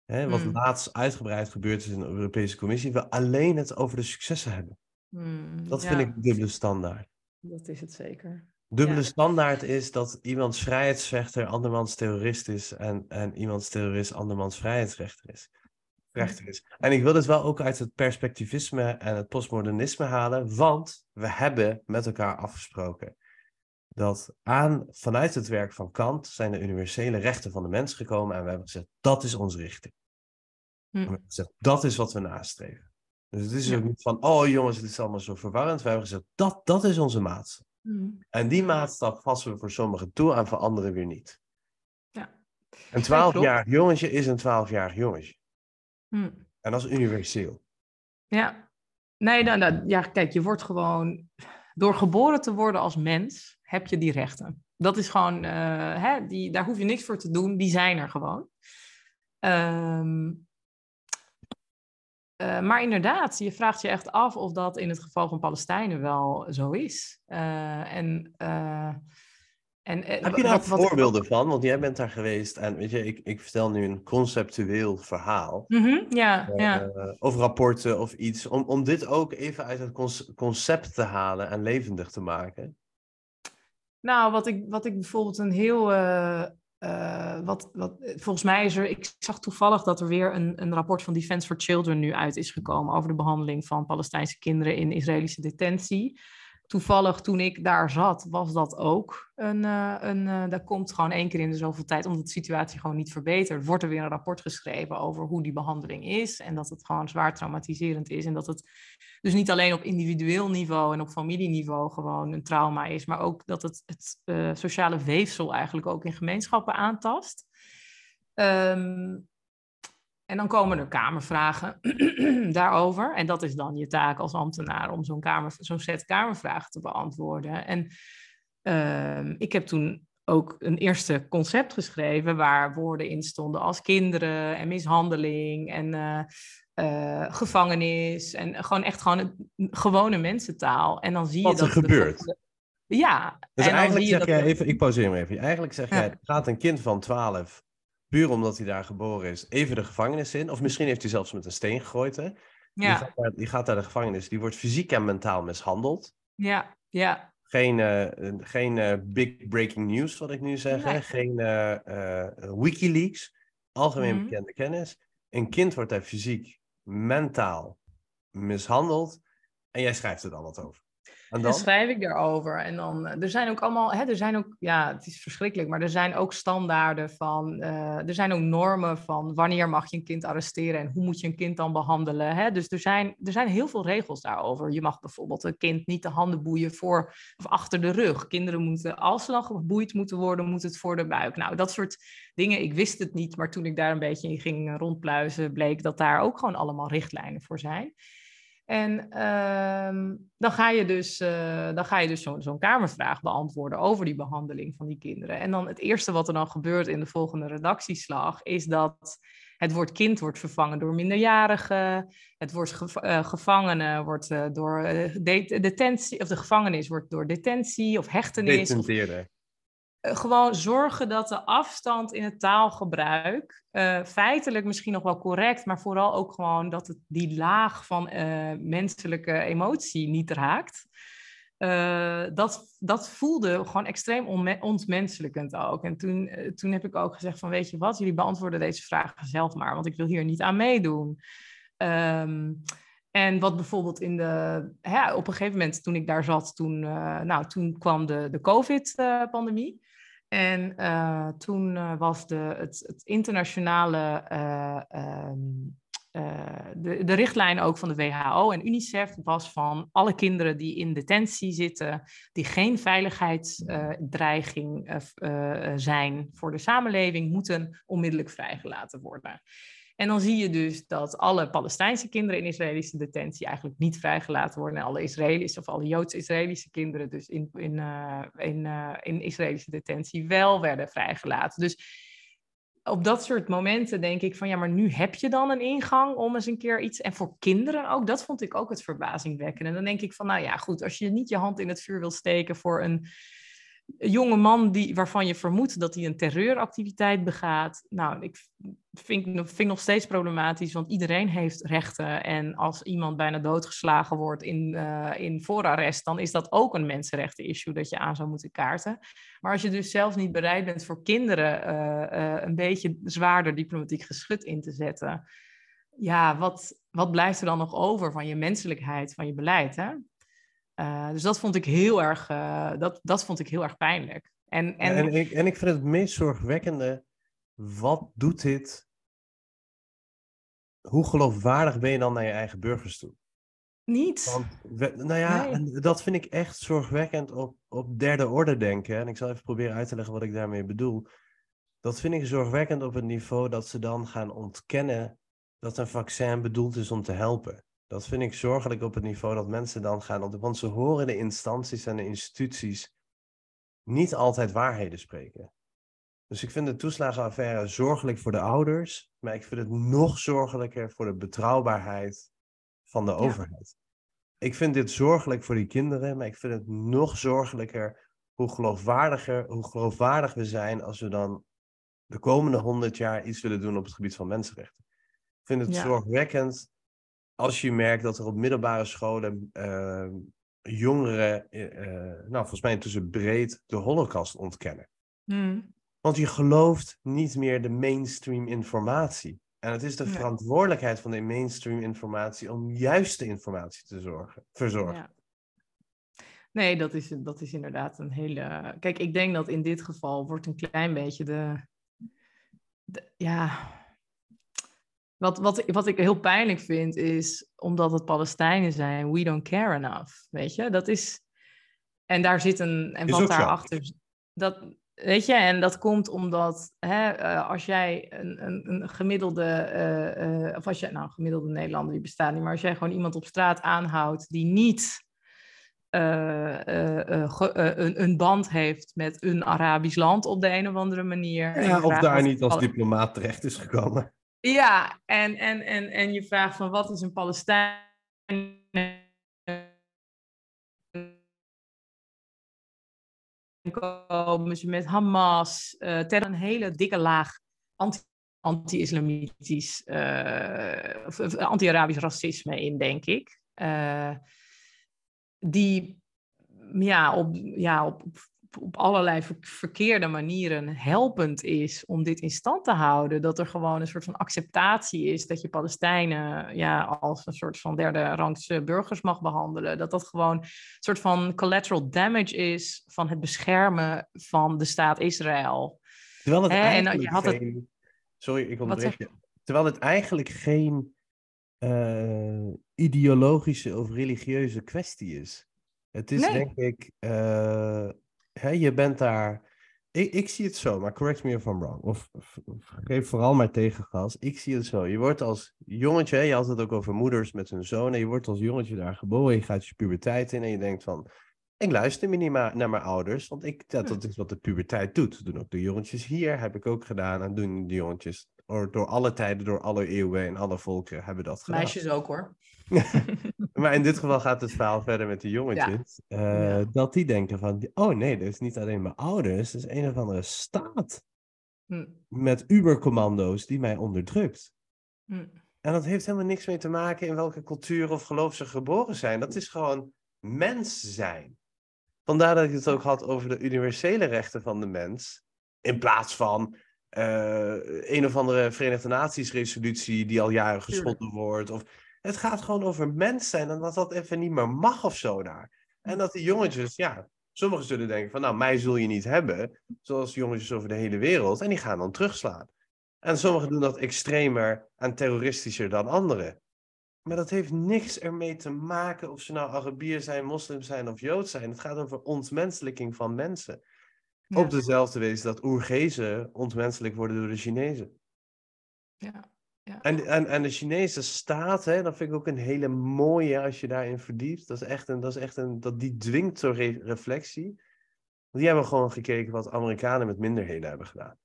hè, wat mm. laatst uitgebreid gebeurd is in de Europese Commissie, we alleen het over de successen hebben. Mm, dat vind ik dubbele standaard. Dat is het zeker. Dubbele standaard is dat iemands vrijheidsvechter andermans terrorist is en, en iemands terrorist andermans vrijheidsrechter is. Rechter is. En ik wil het wel ook uit het perspectivisme en het postmodernisme halen, want we hebben met elkaar afgesproken dat aan, vanuit het werk van Kant zijn de universele rechten van de mens gekomen en we hebben gezegd, dat is onze richting. Hm. we hebben gezegd, dat is wat we nastreven. Dus het is ook niet van, oh jongens, het is allemaal zo verwarrend. We hebben gezegd, dat, dat is onze maatstaf. Mm. En die maatstaf passen we voor sommigen toe en voor anderen weer niet. Ja. Een 12-jarig jongetje is een 12-jarig jongetje. Mm. En dat is universeel. Ja. Nee, nou, nou, ja, kijk, je wordt gewoon... Door geboren te worden als mens, heb je die rechten. Dat is gewoon... Uh, hè, die, daar hoef je niks voor te doen. Die zijn er gewoon. Um, uh, maar inderdaad, je vraagt je echt af of dat in het geval van Palestijnen wel zo is. Uh, en, uh, en, Heb je daar wat, voorbeelden van? Want jij bent daar geweest en weet je, ik, ik vertel nu een conceptueel verhaal. Mm -hmm, ja, ja. Of rapporten of iets. Om, om dit ook even uit het concept te halen en levendig te maken. Nou, wat ik, wat ik bijvoorbeeld een heel uh, wat, wat, volgens mij is er, ik zag toevallig dat er weer een, een rapport van Defense for Children nu uit is gekomen over de behandeling van Palestijnse kinderen in Israëlische detentie toevallig toen ik daar zat, was dat ook een. Uh, een uh, daar komt gewoon één keer in de zoveel tijd, omdat de situatie gewoon niet verbetert. Wordt er weer een rapport geschreven over hoe die behandeling is. En dat het gewoon zwaar traumatiserend is. En dat het dus niet alleen op individueel niveau en op familieniveau gewoon een trauma is, maar ook dat het het uh, sociale weefsel eigenlijk ook in gemeenschappen aantast. Um, en dan komen er kamervragen (clears throat) daarover. En dat is dan je taak als ambtenaar om zo'n kamer, zo'n set kamervragen te beantwoorden. En ehm, ik heb toen ook een eerste concept geschreven waar woorden in stonden als kinderen en mishandeling en uh, uh, gevangenis en gewoon echt gewoon gewone mensentaal. En dan zie je Wat dat er gebeurt. Ja. Dus en eigenlijk zeg jij even, ik pauzeer maar even. Eigenlijk zeg Ja. jij, gaat een kind van 12, puur omdat hij daar geboren is, even de gevangenis in. Of misschien heeft hij zelfs met een steen gegooid. Hè? Die, Ja, gaat naar, die gaat naar de gevangenis, die wordt fysiek en mentaal mishandeld. ja, ja, Geen, eh, eh, geen eh, big breaking news, wat ik nu zeg. Nee. Geen eh, Wikileaks. Algemeen Mhm. bekende kennis. Een kind wordt daar fysiek, mentaal mishandeld. En jij schrijft er dan wat over. En Dan dan? schrijf ik daarover. En dan, eh, er zijn ook allemaal, hè, er zijn ook, ja, het is verschrikkelijk, maar er zijn ook standaarden van, eh, er zijn ook normen van wanneer mag je een kind arresteren en hoe moet je een kind dan behandelen. Hè? Dus er zijn, er zijn heel veel regels daarover. Je mag bijvoorbeeld een kind niet de handen boeien voor of achter de rug. Kinderen moeten, als ze dan geboeid moeten worden, moet het voor de buik. Nou, dat soort dingen, ik wist het niet, maar toen ik daar een beetje in ging rondpluizen, bleek dat daar ook gewoon allemaal richtlijnen voor zijn. En ehm, dan ga je dus, eh, dan ga je dus zo'n zo'n kamervraag beantwoorden over die behandeling van die kinderen. En dan het eerste wat er dan gebeurt in de volgende redactieslag is dat het woord kind wordt vervangen door minderjarigen. Het woord eh, gevangene wordt eh, door de- detentie, of de gevangenis wordt door detentie of hechtenis. Eh, gewoon zorgen dat de afstand in het taalgebruik eh, feitelijk misschien nog wel correct, maar vooral ook gewoon dat het die laag van eh, menselijke emotie niet raakt. Dat, dat voelde gewoon extreem ontmenselijkend ook. En toen, toen heb ik ook gezegd van, weet je wat, jullie beantwoorden deze vragen zelf maar, want ik wil hier niet aan meedoen. Ehm, en wat bijvoorbeeld in de, hè, op een gegeven moment toen ik daar zat, toen, nou, toen kwam de, de COVID-pandemie. En eh, toen eh, was de, het, het internationale, eh, ehm, eh, de, de richtlijn ook van de WHO en UNICEF was van alle kinderen die in detentie zitten, die geen veiligheidsdreiging zijn voor de samenleving, moeten onmiddellijk vrijgelaten worden. En dan zie je dus dat alle Palestijnse kinderen in Israëlische detentie eigenlijk niet vrijgelaten worden. En alle Israëlische of alle Joods-Israëlische kinderen dus in, in, eh, in, eh, in Israëlische detentie wel werden vrijgelaten. Dus op dat soort momenten denk ik van ja, maar nu heb je dan een ingang om eens een keer iets. En voor kinderen ook, dat vond ik ook het verbazingwekkende. En dan denk ik van nou ja, goed, als je niet je hand in het vuur wil steken voor een jonge man die, waarvan je vermoedt dat hij een terreuractiviteit begaat. Nou, ik vind, vind nog steeds problematisch, want iedereen heeft rechten. En als iemand bijna doodgeslagen wordt in, uh, in voorarrest, dan is dat ook een mensenrechten-issue dat je aan zou moeten kaarten. Maar als je dus zelf niet bereid bent voor kinderen uh, uh, een beetje zwaarder diplomatiek geschut in te zetten, ja, wat, wat blijft er dan nog over van je menselijkheid, van je beleid? Hè? Uh, dus dat vond ik heel erg, uh, dat, dat vond ik heel erg pijnlijk. En, en... Ja, en, ik, en ik vind het meest zorgwekkende, wat doet dit? Hoe geloofwaardig ben je dan naar je eigen burgers toe? Niet. Want, we, nou ja, Nee. en dat vind ik echt zorgwekkend op, op derde orde denken. En ik zal even proberen uit te leggen wat ik daarmee bedoel. Dat vind ik zorgwekkend op het niveau dat ze dan gaan ontkennen dat een vaccin bedoeld is om te helpen. Dat vind ik zorgelijk op het niveau dat mensen dan gaan. Op, want ze horen de instanties en de instituties niet altijd waarheden spreken. Dus ik vind de toeslagenaffaire zorgelijk voor de ouders, maar ik vind het nog zorgelijker voor de betrouwbaarheid van de Ja. overheid. Ik vind dit zorgelijk voor die kinderen, maar ik vind het nog zorgelijker hoe geloofwaardiger, hoe geloofwaardig we zijn als we dan de komende honderd jaar iets willen doen op het gebied van mensenrechten. Ik vind het Ja. zorgwekkend als je merkt dat er op middelbare scholen eh, jongeren, eh, eh, nou volgens mij intussen breed, de holocaust ontkennen. Hmm. Want je gelooft niet meer de mainstream informatie. En het is de verantwoordelijkheid van de mainstream informatie om juiste informatie te zorgen, verzorgen. Ja. Nee, dat is, dat is inderdaad een hele. Kijk, ik denk dat in dit geval wordt een klein beetje de. de- ja. Wat, wat, wat ik heel pijnlijk vind is, omdat het Palestijnen zijn, we don't care enough. Weet je, dat is. En daar zit een. En Is wat daarachter. Dat, weet je, en dat komt omdat hè, uh, als jij een, een, een gemiddelde, uh, of als jij, nou, een gemiddelde Nederlander die bestaat niet, maar als jij gewoon iemand op straat aanhoudt die niet een, een, band heeft met een Arabisch land op de een of andere manier. Ja, of daar niet als diplomaat terecht is gekomen. Ja, en, en, en, en je vraagt van wat is een Palestijn komen ze met Hamas, uh, ter een hele dikke laag anti- anti-islamitisch, uh, of, anti-Arabisch racisme in, denk ik. Uh, die ja, op, ja, op allerlei verkeerde manieren helpend is om dit in stand te houden. Dat er gewoon een soort van acceptatie is dat je Palestijnen ja, als een soort van derde rangs burgers mag behandelen. Dat dat gewoon een soort van collateral damage is van het beschermen van de staat Israël. Terwijl het eigenlijk je had geen... Sorry, ik onderbreek je. Terwijl het eigenlijk geen uh, ideologische of religieuze kwestie is. Het is denk ik uh, hè, je bent daar. Ik, ik zie het zo, maar correct me if I'm wrong. Of, geef vooral maar tegengas. Ik zie het zo. Je wordt als jongetje, je had het ook over moeders met hun zoon. En je wordt als jongetje daar geboren. Je gaat je puberteit in en je denkt van. Ik luister niet naar mijn ouders, want ik, dat, dat is wat de puberteit doet. Doen ook de jongetjes hier, heb ik ook gedaan. En doen de jongetjes door alle tijden, door alle eeuwen en alle volken hebben dat gedaan. Meisjes ook hoor. (laughs) maar in dit geval gaat het verhaal verder met de jongetjes. Eh, dat die denken van, oh nee, dat is niet alleen mijn ouders, dat is een of andere staat. Hm. Met ubercommando's die mij onderdrukt. Hm. En dat heeft helemaal niks mee te maken in welke cultuur of geloof ze geboren zijn. Dat is gewoon mens zijn. Vandaar dat ik het ook had over de universele rechten van de mens. In plaats van uh, een of andere Verenigde Naties resolutie die al jaren geschonden wordt. Of, het gaat gewoon over mens zijn en dat dat even niet meer mag of zo daar. En dat die jongetjes, ja, sommigen zullen denken van nou, mij zul je niet hebben. Zoals jongetjes over de hele wereld. En die gaan dan terugslaan. En sommigen doen dat extremer en terroristischer dan anderen. Maar dat heeft niks ermee te maken of ze nou Arabier zijn, moslim zijn of Jood zijn. Het gaat over ontmenselijking van mensen. Op dezelfde wijze dat Oergezen ontmenselijk worden door de Chinezen. Ja. Ja. En, en, en de Chinese staat, hè, dat vind ik ook een hele mooie als je daarin verdiept. Dat is echt een, dat is echt een, dat die dwingt zo'n reflectie. Die hebben gewoon gekeken wat Amerikanen met minderheden hebben gedaan.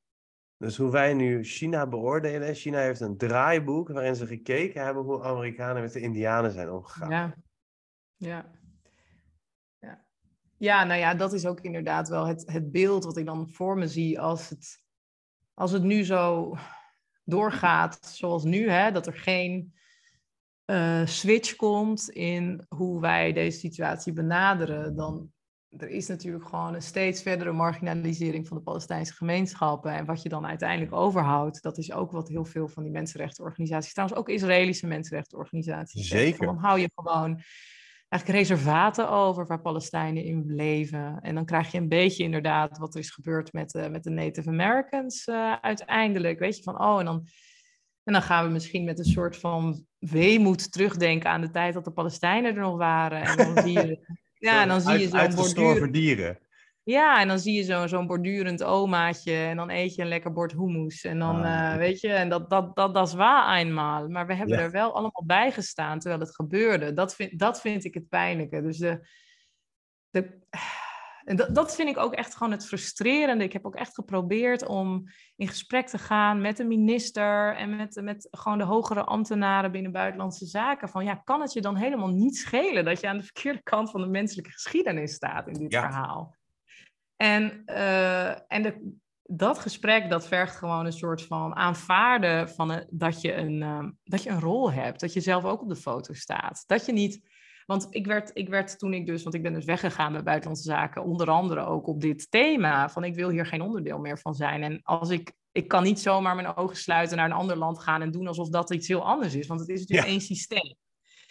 Dus hoe wij nu China beoordelen. China heeft een draaiboek waarin ze gekeken hebben hoe Amerikanen met de Indianen zijn omgegaan. Ja, ja. Ja, nou ja, dat is ook inderdaad wel het, het beeld wat ik dan voor me zie als het, als het nu zo doorgaat zoals nu, hè, dat er geen uh, switch komt in hoe wij deze situatie benaderen, dan er is natuurlijk gewoon een steeds verdere marginalisering van de Palestijnse gemeenschappen. En wat je dan uiteindelijk overhoudt, dat is ook wat heel veel van die mensenrechtenorganisaties, trouwens ook Israëlische mensenrechtenorganisaties, Zeker. dan hou je gewoon eigenlijk reservaten over waar Palestijnen in leven. En dan krijg je een beetje inderdaad wat er is gebeurd met, uh, met de Native Americans uh, uiteindelijk. Weet je, van oh, en dan, en dan gaan we misschien met een soort van weemoed terugdenken aan de tijd dat de Palestijnen er nog waren. En dan zie je, (laughs) ja, en dan zie je zo'n borduur... dieren. Ja, en dan zie je zo'n zo'n bordurend omaatje en dan eet je een lekker bord hummus. En dan, ah, weet je, en dat, dat, dat, dat is waar eenmaal. Maar we hebben er wel allemaal bij gestaan terwijl het gebeurde. Dat vind, dat vind ik het pijnlijke. Dus de, de, en dat, dat vind ik ook echt gewoon het frustrerende. Ik heb ook echt geprobeerd om in gesprek te gaan met de minister en met, met gewoon de hogere ambtenaren binnen buitenlandse zaken. Van ja, kan het je dan helemaal niet schelen dat je aan de verkeerde kant van de menselijke geschiedenis staat in dit ja. verhaal? En, uh, en de, dat gesprek, dat vergt gewoon een soort van aanvaarden van een, dat, je een, uh, dat je een rol hebt. Dat je zelf ook op de foto staat. Dat je niet... Want ik werd, ik werd toen ik dus, want ik ben dus weggegaan met buitenlandse zaken, onder andere ook op dit thema, van ik wil hier geen onderdeel meer van zijn. En als ik, ik kan niet zomaar mijn ogen sluiten naar een ander land gaan en doen alsof dat iets heel anders is, want het is natuurlijk één systeem.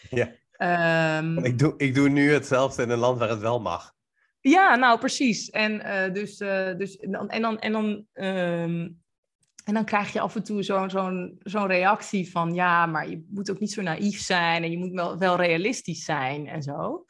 Ja. Um, ik, doe, ik doe nu hetzelfde in een land waar het wel mag. Ja, nou precies. En, uh, dus, uh, dus, en dan, en dan, um, en dan krijg je af en toe zo'n zo'n zo'n reactie van ja, maar je moet ook niet zo naïef zijn en je moet wel, wel realistisch zijn en zo.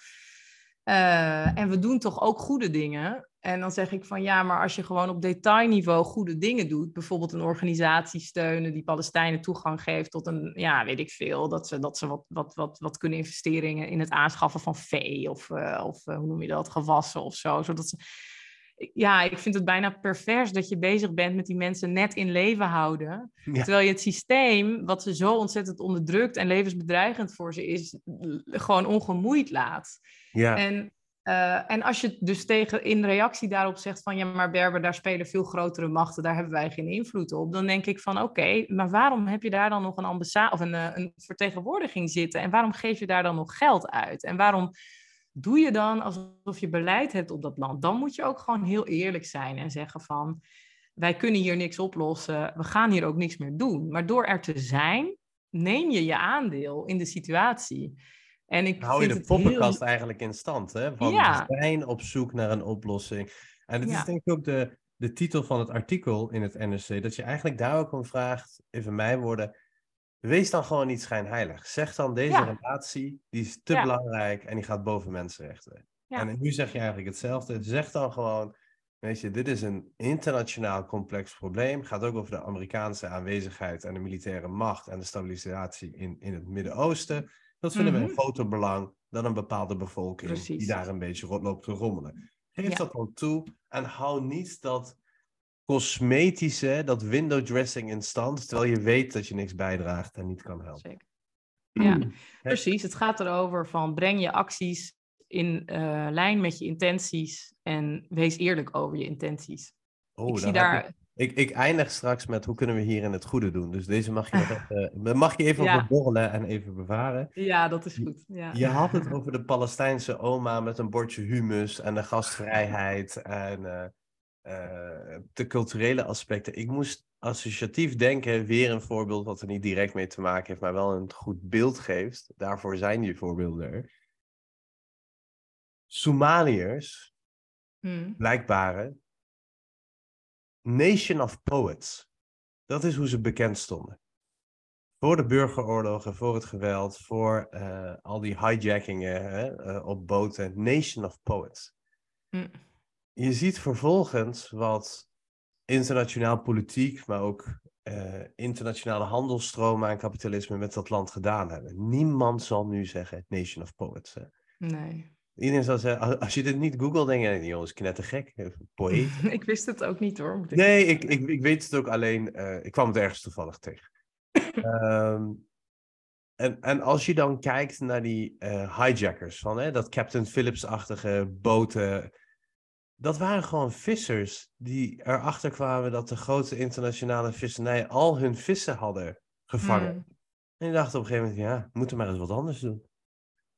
Uh, en we doen toch ook goede dingen. En dan zeg ik van ja, maar als je gewoon op detailniveau goede dingen doet, bijvoorbeeld een organisatie steunen die Palestijnen toegang geeft tot een, ja, weet ik veel, dat ze, dat ze wat, wat, wat, wat kunnen investeren in het aanschaffen van vee of, uh, of uh, hoe noem je dat, gewassen of zo. Zodat ze, ja, ik vind het bijna pervers dat je bezig bent met die mensen net in leven houden. Terwijl je het systeem, wat ze zo ontzettend onderdrukt en levensbedreigend voor ze is, gewoon ongemoeid laat. Ja. En uh, en als je dus tegen in reactie daarop zegt van ja, maar Berber, daar spelen veel grotere machten, daar hebben wij geen invloed op. Dan denk ik van oké, maar waarom heb je daar dan nog een ambassade of een, een vertegenwoordiging zitten? En waarom geef je daar dan nog geld uit? En waarom doe je dan alsof je beleid hebt op dat land? Dan moet je ook gewoon heel eerlijk zijn en zeggen van wij kunnen hier niks oplossen, we gaan hier ook niks meer doen. Maar door er te zijn, neem je je aandeel in de situatie. En ik hou je de poppenkast heel... eigenlijk in stand, hè? Van Ja. we zijn op zoek naar een oplossing. En het Ja. is denk ik ook de, de titel van het artikel in het NRC, dat je eigenlijk daar ook om vraagt, even mijn woorden, wees dan gewoon niet schijnheilig. Zeg dan, deze Ja. relatie, die is te belangrijk en die gaat boven mensenrechten. En nu zeg je eigenlijk hetzelfde. Zeg dan gewoon, weet je, dit is een internationaal complex probleem. Gaat ook over de Amerikaanse aanwezigheid en de militaire macht en de stabilisatie in, in het Midden-Oosten. Dat vinden we Mhm. een groter belang dan een bepaalde bevolking die daar een beetje rond loopt te rommelen. Geef Ja. dat dan toe en hou niet dat cosmetische, dat window dressing in stand, terwijl je weet dat je niks bijdraagt en niet kan helpen. Zeker. Ja, precies. Het gaat erover van breng je acties in eh, lijn met je intenties en wees eerlijk over je intenties. Oh, ik zie daar... ik, ik, eindig straks met hoe kunnen we hier in het goede doen. Dus deze mag je nog (laughs) even, mag je even Ja. verborrelen en even bewaren. Ja, dat is goed. Ja. Je had het over de Palestijnse oma met een bordje humus en de gastvrijheid en eh, eh, de culturele aspecten. Ik moest associatief denken, weer een voorbeeld wat er niet direct mee te maken heeft, maar wel een goed beeld geeft. Daarvoor zijn die voorbeelden er. Somaliërs, Hm. blijkbare Nation of Poets. Dat is hoe ze bekend stonden. Voor de burgeroorlogen, voor het geweld, voor eh, al die hijackingen hè, eh, op boten. Nation of Poets. Hm. Je ziet vervolgens wat internationaal politiek, maar ook eh, internationale handelsstromen en kapitalisme met dat land gedaan hebben. Niemand zal nu zeggen Nation of Poets. Hè. Nee. Iedereen zal zeggen, als- je dit niet googelt, denk je, jongens, knettergek, poëet. (laughs) ik wist het ook niet hoor. ik Nee, ik, ik, ik weet het ook alleen. eh, ik kwam het ergens toevallig tegen. Ehm, en, en als je dan kijkt naar die eh, hijackers, van, hè, dat Captain Phillips-achtige boten. Dat waren gewoon vissers die erachter kwamen dat de grote internationale vissernij al hun vissen hadden gevangen. Hm. En die dachten op een gegeven moment, ja, we moeten maar eens wat anders doen.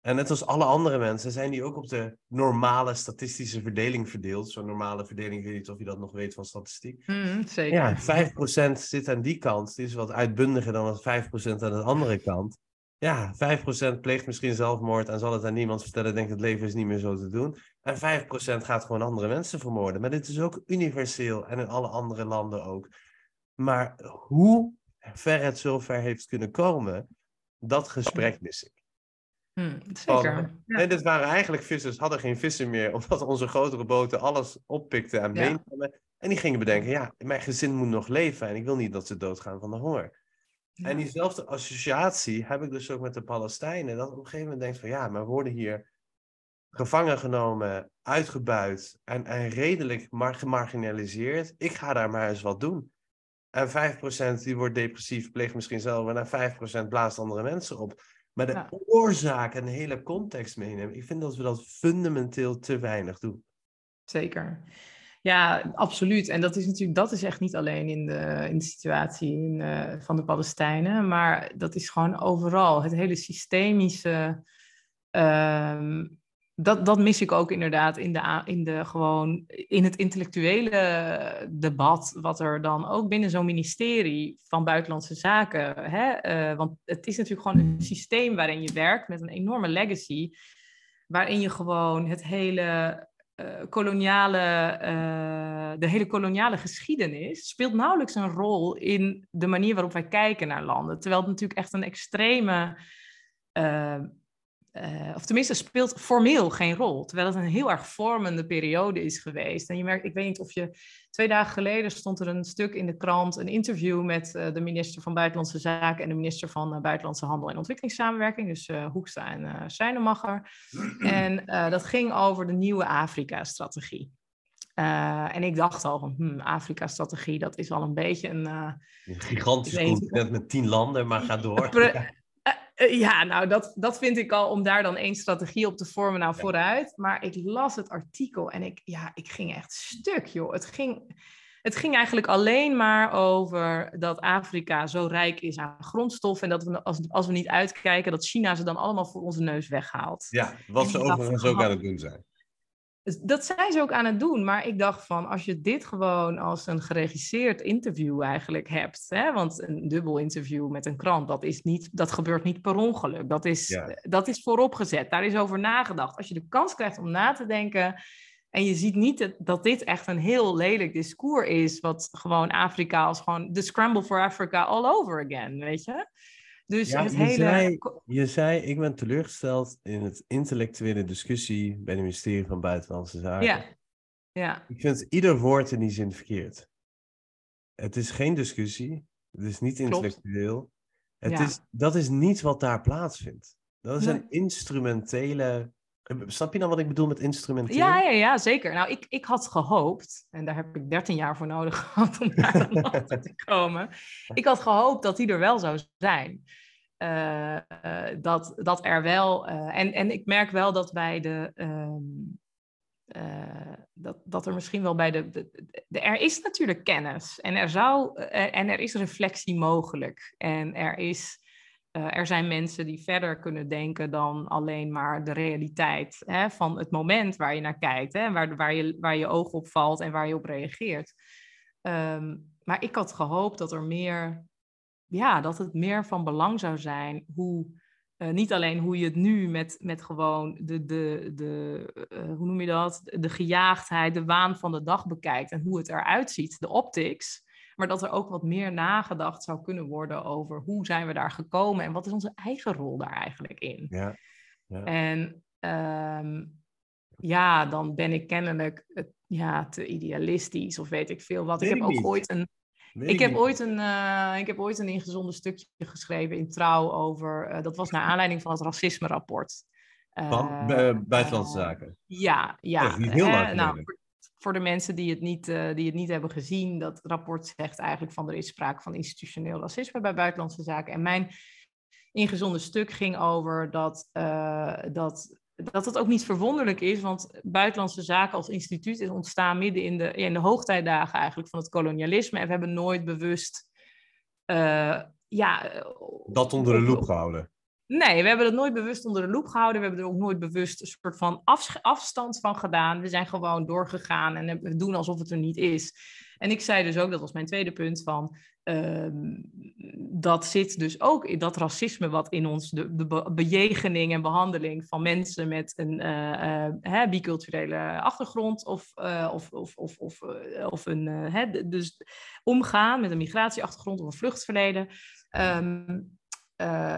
En net als alle andere mensen zijn die ook op de normale statistische verdeling verdeeld. Zo'n normale verdeling, ik weet niet of je dat nog weet van statistiek. Hm, zeker. Ja, 5% zit aan die kant. Die is wat uitbundiger dan wat 5% aan de andere kant. Ja, 5% pleegt misschien zelfmoord en zal het aan niemand vertellen. Denkt het leven is niet meer zo te doen. En 5% gaat gewoon andere mensen vermoorden. Maar dit is ook universeel en in alle andere landen ook. Maar hoe ver het zover heeft kunnen komen, dat gesprek mis ik. Hm, zeker. Van, Ja. Nee, dit waren eigenlijk vissers, hadden geen vissen meer, (laughs) omdat onze grotere boten alles oppikten en Ja. meenamen. En die gingen bedenken, ja, mijn gezin moet nog leven en ik wil niet dat ze doodgaan van de honger. Ja. En diezelfde associatie heb ik dus ook met de Palestijnen, dat op een gegeven moment denkt van, ja, maar we worden hier gevangen genomen, uitgebuit en, en redelijk mar- gemarginaliseerd. Ik ga daar maar eens wat doen. En 5% die wordt depressief, pleegt misschien zelf, en 5% blaast andere mensen op. Maar de Ja. oorzaak en de hele context meenemen, ik vind dat we dat fundamenteel te weinig doen. Zeker. Ja, absoluut. En dat is natuurlijk, dat is echt niet alleen in de, in de situatie in, eh, van de Palestijnen, maar dat is gewoon overal. Het hele systemische, ehm, dat, dat mis ik ook inderdaad in de, in de gewoon, in het intellectuele debat, wat er dan ook binnen zo'n ministerie van Buitenlandse Zaken, hè, eh, want het is natuurlijk gewoon een systeem waarin je werkt met een enorme legacy, waarin je gewoon het hele eh, koloniale, eh, de hele koloniale geschiedenis speelt nauwelijks een rol in de manier waarop wij kijken naar landen. Terwijl het natuurlijk echt een extreme, uh, of tenminste speelt formeel geen rol, terwijl het een heel erg vormende periode is geweest. En je merkt, ik weet niet of je, twee dagen geleden stond er een stuk in de krant, een interview met uh, de minister van Buitenlandse Zaken en de minister van uh, Buitenlandse Handel en Ontwikkelingssamenwerking, dus Hoekstra en uh, Seinemacher. (clears throat) En dat ging over de nieuwe Afrika-strategie. en ik dacht al, hmm, Afrika-strategie, dat is al een beetje een... een gigantisch continent met tien landen, maar ga door. (laughs) ja, nou, dat, dat vind ik al om daar dan één strategie op te vormen, nou vooruit. Maar ik las het artikel en ik, ja, ik ging echt stuk, joh. Het ging, het ging eigenlijk alleen maar over dat Afrika zo rijk is aan grondstof. En dat we, als, als we niet uitkijken, dat China ze dan allemaal voor onze neus weghaalt. Ja, wat ze overigens ook aan het doen zijn. Dus dat zijn ze ook aan het doen. Maar ik dacht van, als je dit gewoon als een geregisseerd interview eigenlijk hebt. Hè, want een dubbel interview met een krant, dat, is niet, dat gebeurt niet per ongeluk. Dat is, dat is vooropgezet. Daar is over nagedacht. Als je de kans krijgt om na te denken. En je ziet niet dat dit echt een heel lelijk discours is. Wat gewoon Afrika als gewoon de scramble for Africa all over again, weet je. Dus ja, het je, hele... zei, je zei, ik ben teleurgesteld in het intellectuele discussie bij het ministerie van Buitenlandse Zaken. Ja. ja. Ik vind ieder woord in die zin verkeerd. Het is geen discussie. Het is niet intellectueel. Het is, dat is niet wat daar plaatsvindt. Dat is een instrumentele. Snap je nou wat ik bedoel met instrumenteel? Ja, ja, ja, zeker. Nou, ik, ik had gehoopt, en daar heb ik 13 jaar voor nodig (laughs) gehad om daar achter (laughs) te komen. Ik had gehoopt dat die er wel zou zijn. Uh, dat, dat er wel. Uh, en, en ik merk wel dat bij de. Um, dat, dat er misschien wel bij de, de, de, Er is natuurlijk kennis en er, zou, en er is reflectie mogelijk. En er is. Er zijn mensen die verder kunnen denken dan alleen maar de realiteit hè, van het moment waar je naar kijkt, hè, waar, waar, je, waar je oog op valt en waar je op reageert. Um, maar ik had gehoopt dat er meer ja, dat het meer van belang zou zijn hoe, uh, niet alleen hoe je het nu met, met gewoon de, de, de uh, hoe noem je dat, de gejaagdheid, de waan van de dag bekijkt en hoe het eruit ziet, de optics, maar dat er ook wat meer nagedacht zou kunnen worden over hoe zijn we daar gekomen en wat is onze eigen rol daar eigenlijk in. Ja, ja. En um, ja, dan ben ik kennelijk ja, te idealistisch of weet ik veel wat. ik heb ook ooit een ik heb, ooit een, uh, ik heb ooit een ingezonden stukje geschreven in Trouw over... Uh, dat was naar aanleiding van het racisme-rapport. Uh, van Buitenlandse Zaken? Ja, ja. Heel lang nou, voor, voor, de mensen die het, niet, die het niet hebben gezien... dat rapport zegt eigenlijk van er is sprake van institutioneel racisme bij Buitenlandse Zaken. En mijn ingezonden stuk ging over dat, dat dat het ook niet verwonderlijk is, want buitenlandse zaken als instituut is ontstaan midden in de, in de hoogtijdagen eigenlijk van het kolonialisme. En we hebben nooit bewust. Uh, ja, dat onder de loep gehouden. Nee, we hebben dat nooit bewust onder de loep gehouden. We hebben er ook nooit bewust een soort van afstand van gedaan. We zijn gewoon doorgegaan en we doen alsof het er niet is. En ik zei dus ook, dat was mijn tweede punt, van Ehm, dat zit dus ook in dat racisme wat in ons, de, bejegening en behandeling van mensen met een uh, biculturele achtergrond of, uh, of, of, of, of, of een, hè, dus omgaan met een migratieachtergrond of een vluchtverleden. Um,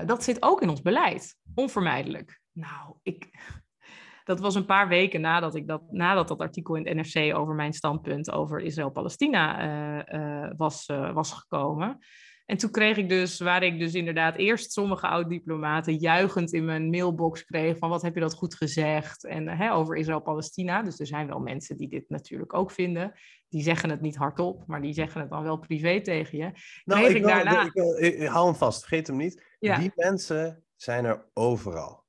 dat zit ook in ons beleid, onvermijdelijk. Nou, ik, (laughs) dat was een paar weken nadat, ik dat, nadat dat artikel in het NRC over mijn standpunt over Israël-Palestina uh, uh, was, was gekomen. En toen kreeg ik dus, waar ik dus inderdaad eerst sommige oud-diplomaten juichend in mijn mailbox kreeg van wat heb je dat goed gezegd en hè, over Israël-Palestina. Dus er zijn wel mensen die dit natuurlijk ook vinden. Die zeggen het niet hardop, maar die zeggen het dan wel privé tegen je. Nou, ik, ik, daarna... ik, ik, hou hem vast, vergeet hem niet. Ja. Die mensen zijn er overal.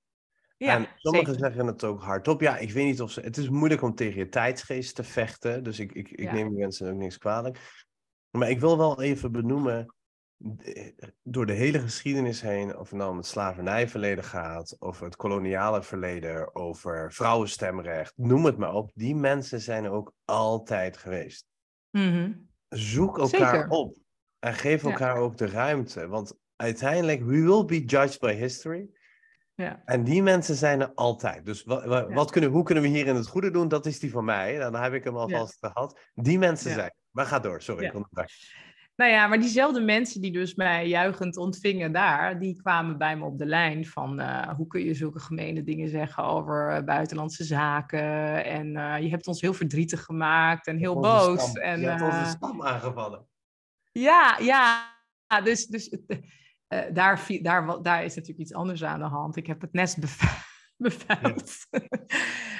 Ja, en sommigen zeggen het ook hardop. Ja, ik weet niet of ze. Het is moeilijk om tegen je tijdsgeest te vechten. Dus ik, ik, ik neem die mensen ook niks kwalijk. Maar ik wil wel even benoemen. Door de hele geschiedenis heen, of het nou om het slavernijverleden gaat, of het koloniale verleden, over vrouwenstemrecht, noem het maar op. Die mensen zijn er ook altijd geweest. Mm Zoek elkaar op en geef elkaar ook de ruimte. Want uiteindelijk, we will be judged by history. Ja. En die mensen zijn er altijd. Dus wat, wat kunnen, hoe kunnen we hier in het goede doen? Dat is die van mij. Dan heb ik hem alvast ja. gehad. Die mensen zijn. Maar ga door, sorry. Ik Nou ja, maar diezelfde mensen die dus mij juichend ontvingen daar, die kwamen bij me op de lijn van uh, hoe kun je zulke gemene dingen zeggen over uh, buitenlandse zaken en uh, je hebt ons heel verdrietig gemaakt en heel boos. Stam. En, je hebt onze stam aangevallen. Ja, ja, dus, dus daar, daar, daar is natuurlijk iets anders aan de hand. Ik heb het nest (laughs) bevuild.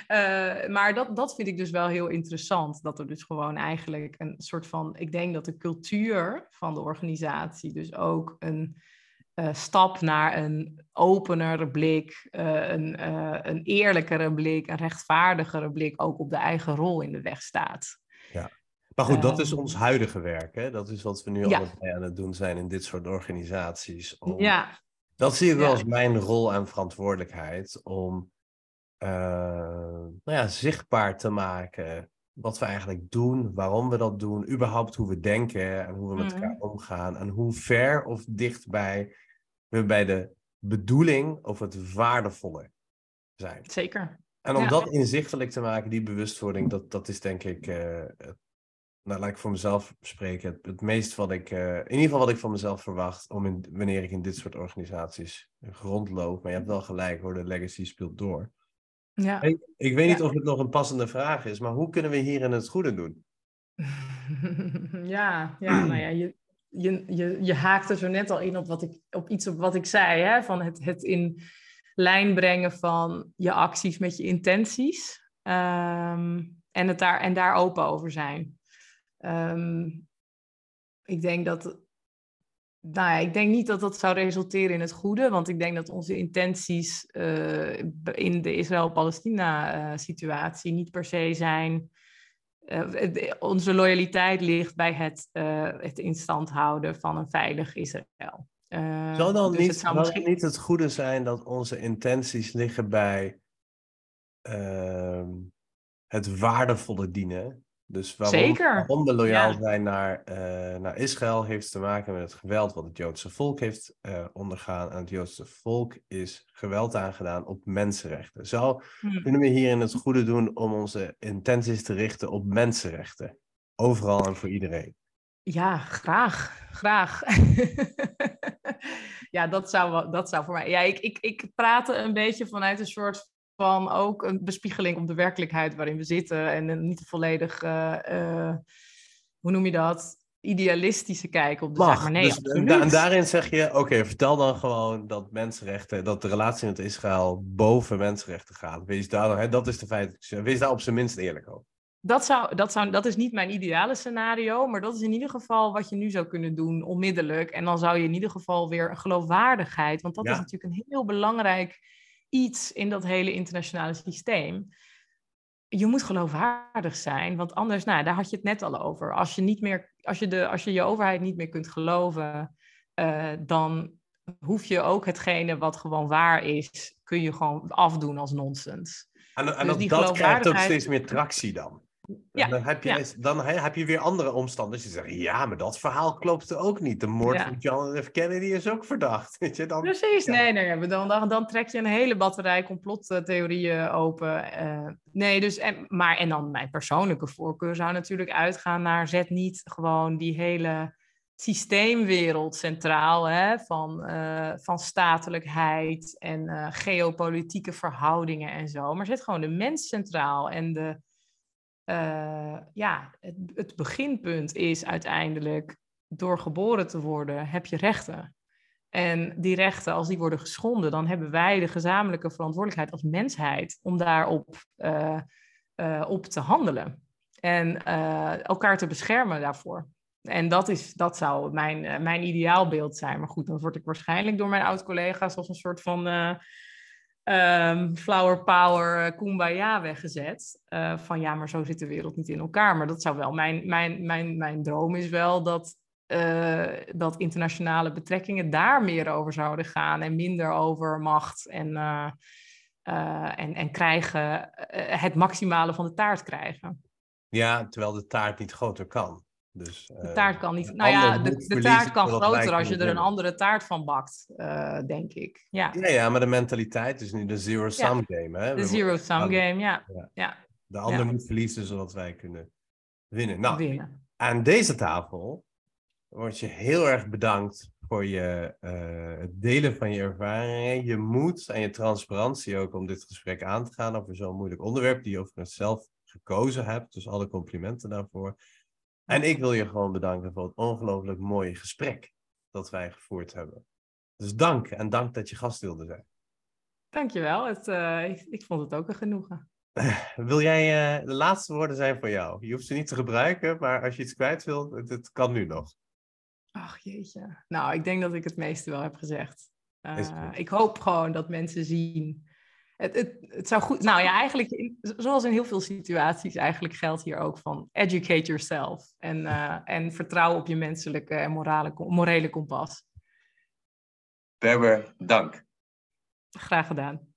Ja. uh, (laughs) maar dat, dat vind ik dus wel heel interessant. Dat er dus gewoon eigenlijk een soort van. Ik denk dat de cultuur van de organisatie dus ook een uh, stap naar een openere blik, uh, een, een eerlijkere blik, een rechtvaardigere blik ook op de eigen rol in de weg staat. Ja. Maar goed, dat is ons huidige werk. Hè? Dat is wat we nu ja. allemaal aan het doen zijn in dit soort organisaties. Om... Ja, dat zie ik wel als mijn rol en verantwoordelijkheid om uh, nou ja, zichtbaar te maken wat we eigenlijk doen, waarom we dat doen, überhaupt hoe we denken en hoe we met elkaar omgaan en hoe ver of dichtbij we bij de bedoeling of het waardevolle zijn. Zeker. En om ja. dat inzichtelijk te maken, die bewustwording, dat, dat is denk ik uh, nou, laat ik voor mezelf spreken, het, het meest wat ik, uh, in ieder geval wat ik van mezelf verwacht, om in, wanneer ik in dit soort organisaties rondloop. Maar je hebt wel gelijk hoor, de legacy speelt door. Ja. Ik, ik weet niet of het nog een passende vraag is, maar hoe kunnen we hierin het goede doen? (laughs) ja, ja, nou ja, je, je, je, je haakt er zo net al in op, wat ik, op iets op wat ik zei, hè? van het, het in lijn brengen van je acties met je intenties. Um, en, het daar, en daar open over zijn. Um, ik denk dat. Nou ja, ik denk niet dat dat zou resulteren in het goede, want ik denk dat onze intenties uh, in de Israël-Palestina-situatie niet per se zijn. Uh, onze loyaliteit ligt bij het, uh, het in stand houden van een veilig Israël. zou dan dus niet, het, zou misschien... niet het goede zijn dat onze intenties liggen bij ehm, het waardevolle dienen dus waarom, Zeker. waarom we loyaal ja. zijn naar, uh, naar Israël heeft te maken met het geweld wat het Joodse volk heeft uh, ondergaan. En het Joodse volk is geweld aangedaan op mensenrechten. Zou hm. kunnen we hierin het goede doen om onze intenties te richten op mensenrechten? Overal en voor iedereen. Ja, graag. Graag. (laughs) ja, dat zou, dat zou voor mij. Ja, ik, ik, ik praat een beetje vanuit een soort van ook een bespiegeling op de werkelijkheid waarin we zitten. En niet volledig, uh, uh, hoe noem je dat? Idealistische kijk op de Mag, zaak. Maar nee, dus, en, da en, daarin zeg je, oké, okay, vertel dan gewoon dat mensenrechten, dat de relatie met Israël boven mensenrechten gaat. Wees daar, hè, dat is de feit. Wees daar op zijn minst eerlijk over. Dat, zou, dat, zou, dat is niet mijn ideale scenario, maar dat is in ieder geval wat je nu zou kunnen doen, onmiddellijk. En dan zou je in ieder geval weer geloofwaardigheid, want dat Ja. is natuurlijk een heel belangrijk iets in dat hele internationale systeem. Je moet geloofwaardig zijn, want anders, nou, daar had je het net al over. Als je, niet meer, als je, de, als je je overheid niet meer kunt geloven, uh, dan hoef je ook hetgene wat gewoon waar is, kun je gewoon afdoen als nonsens. En, en Dus dat, krijgt ook steeds meer tractie dan. Ja, En dan heb je, ja. dan he- heb je weer andere omstanders die zeggen: ja, maar dat verhaal klopte ook niet. De moord Ja. van John F. Kennedy is ook verdacht. (laughs) Weet je, dan, Precies, nee, nee. Dan, dan, dan trek je een hele batterij complottheorieën open. eh. nee, dus, en, maar en dan mijn persoonlijke voorkeur zou natuurlijk uitgaan naar zet niet gewoon die hele systeemwereld centraal, hè, van, eh, van statelijkheid en eh, geopolitieke verhoudingen en zo, maar zet gewoon de mens centraal en de, eh, ja, het, het beginpunt is uiteindelijk door geboren te worden heb je rechten. En die rechten, als die worden geschonden, dan hebben wij de gezamenlijke verantwoordelijkheid als mensheid om daarop eh, eh, op te handelen. En elkaar te beschermen daarvoor. En dat, is, dat zou mijn, mijn ideaalbeeld zijn. Maar goed, dan word ik waarschijnlijk door mijn oud-collega's als een soort van eh, ehm, flower power eh, kumbaya weggezet. Eh, van ja, maar zo zit de wereld niet in elkaar. Maar dat zou wel, mijn, mijn, mijn, mijn droom is wel dat, eh, dat internationale betrekkingen daar meer over zouden gaan. En minder over macht en, en, en krijgen, het maximale van de taart krijgen. Ja, terwijl de taart niet groter kan. Dus, De eh, taart kan niet. Nou ja, de, taart kan groter als je er een andere taart van bakt, eh, denk ik. Ja, Ja, ja, maar de mentaliteit is nu de zero-sum game. Hè? de zero-sum game, ja. Ja. Ja, De ander moet verliezen zodat wij kunnen winnen. Nou, winnen. aan deze tafel word je heel erg bedankt voor je, uh, het delen van je ervaringen, je moed en je transparantie ook om dit gesprek aan te gaan over zo'n moeilijk onderwerp die je overigens zelf gekozen hebt. Dus alle complimenten daarvoor. En ik wil je gewoon bedanken voor het ongelooflijk mooie gesprek dat wij gevoerd hebben. Dus dank en dank dat je gast wilde zijn. Dankjewel, het, uh, ik, ik vond het ook een genoegen. (laughs) Wil jij, uh, de laatste woorden zijn voor jou. Je hoeft ze niet te gebruiken, maar als je iets kwijt wilt, het, het kan nu nog. Ach jeetje. Nou, ik denk dat ik het meeste wel heb gezegd. Uh, ik hoop gewoon dat mensen zien. Het, het, het zou goed. Nou ja, eigenlijk, zoals in heel veel situaties, eigenlijk geldt hier ook van educate yourself. En, uh, en vertrouw op je menselijke en morale, morele kompas. Berber, dank. Graag gedaan.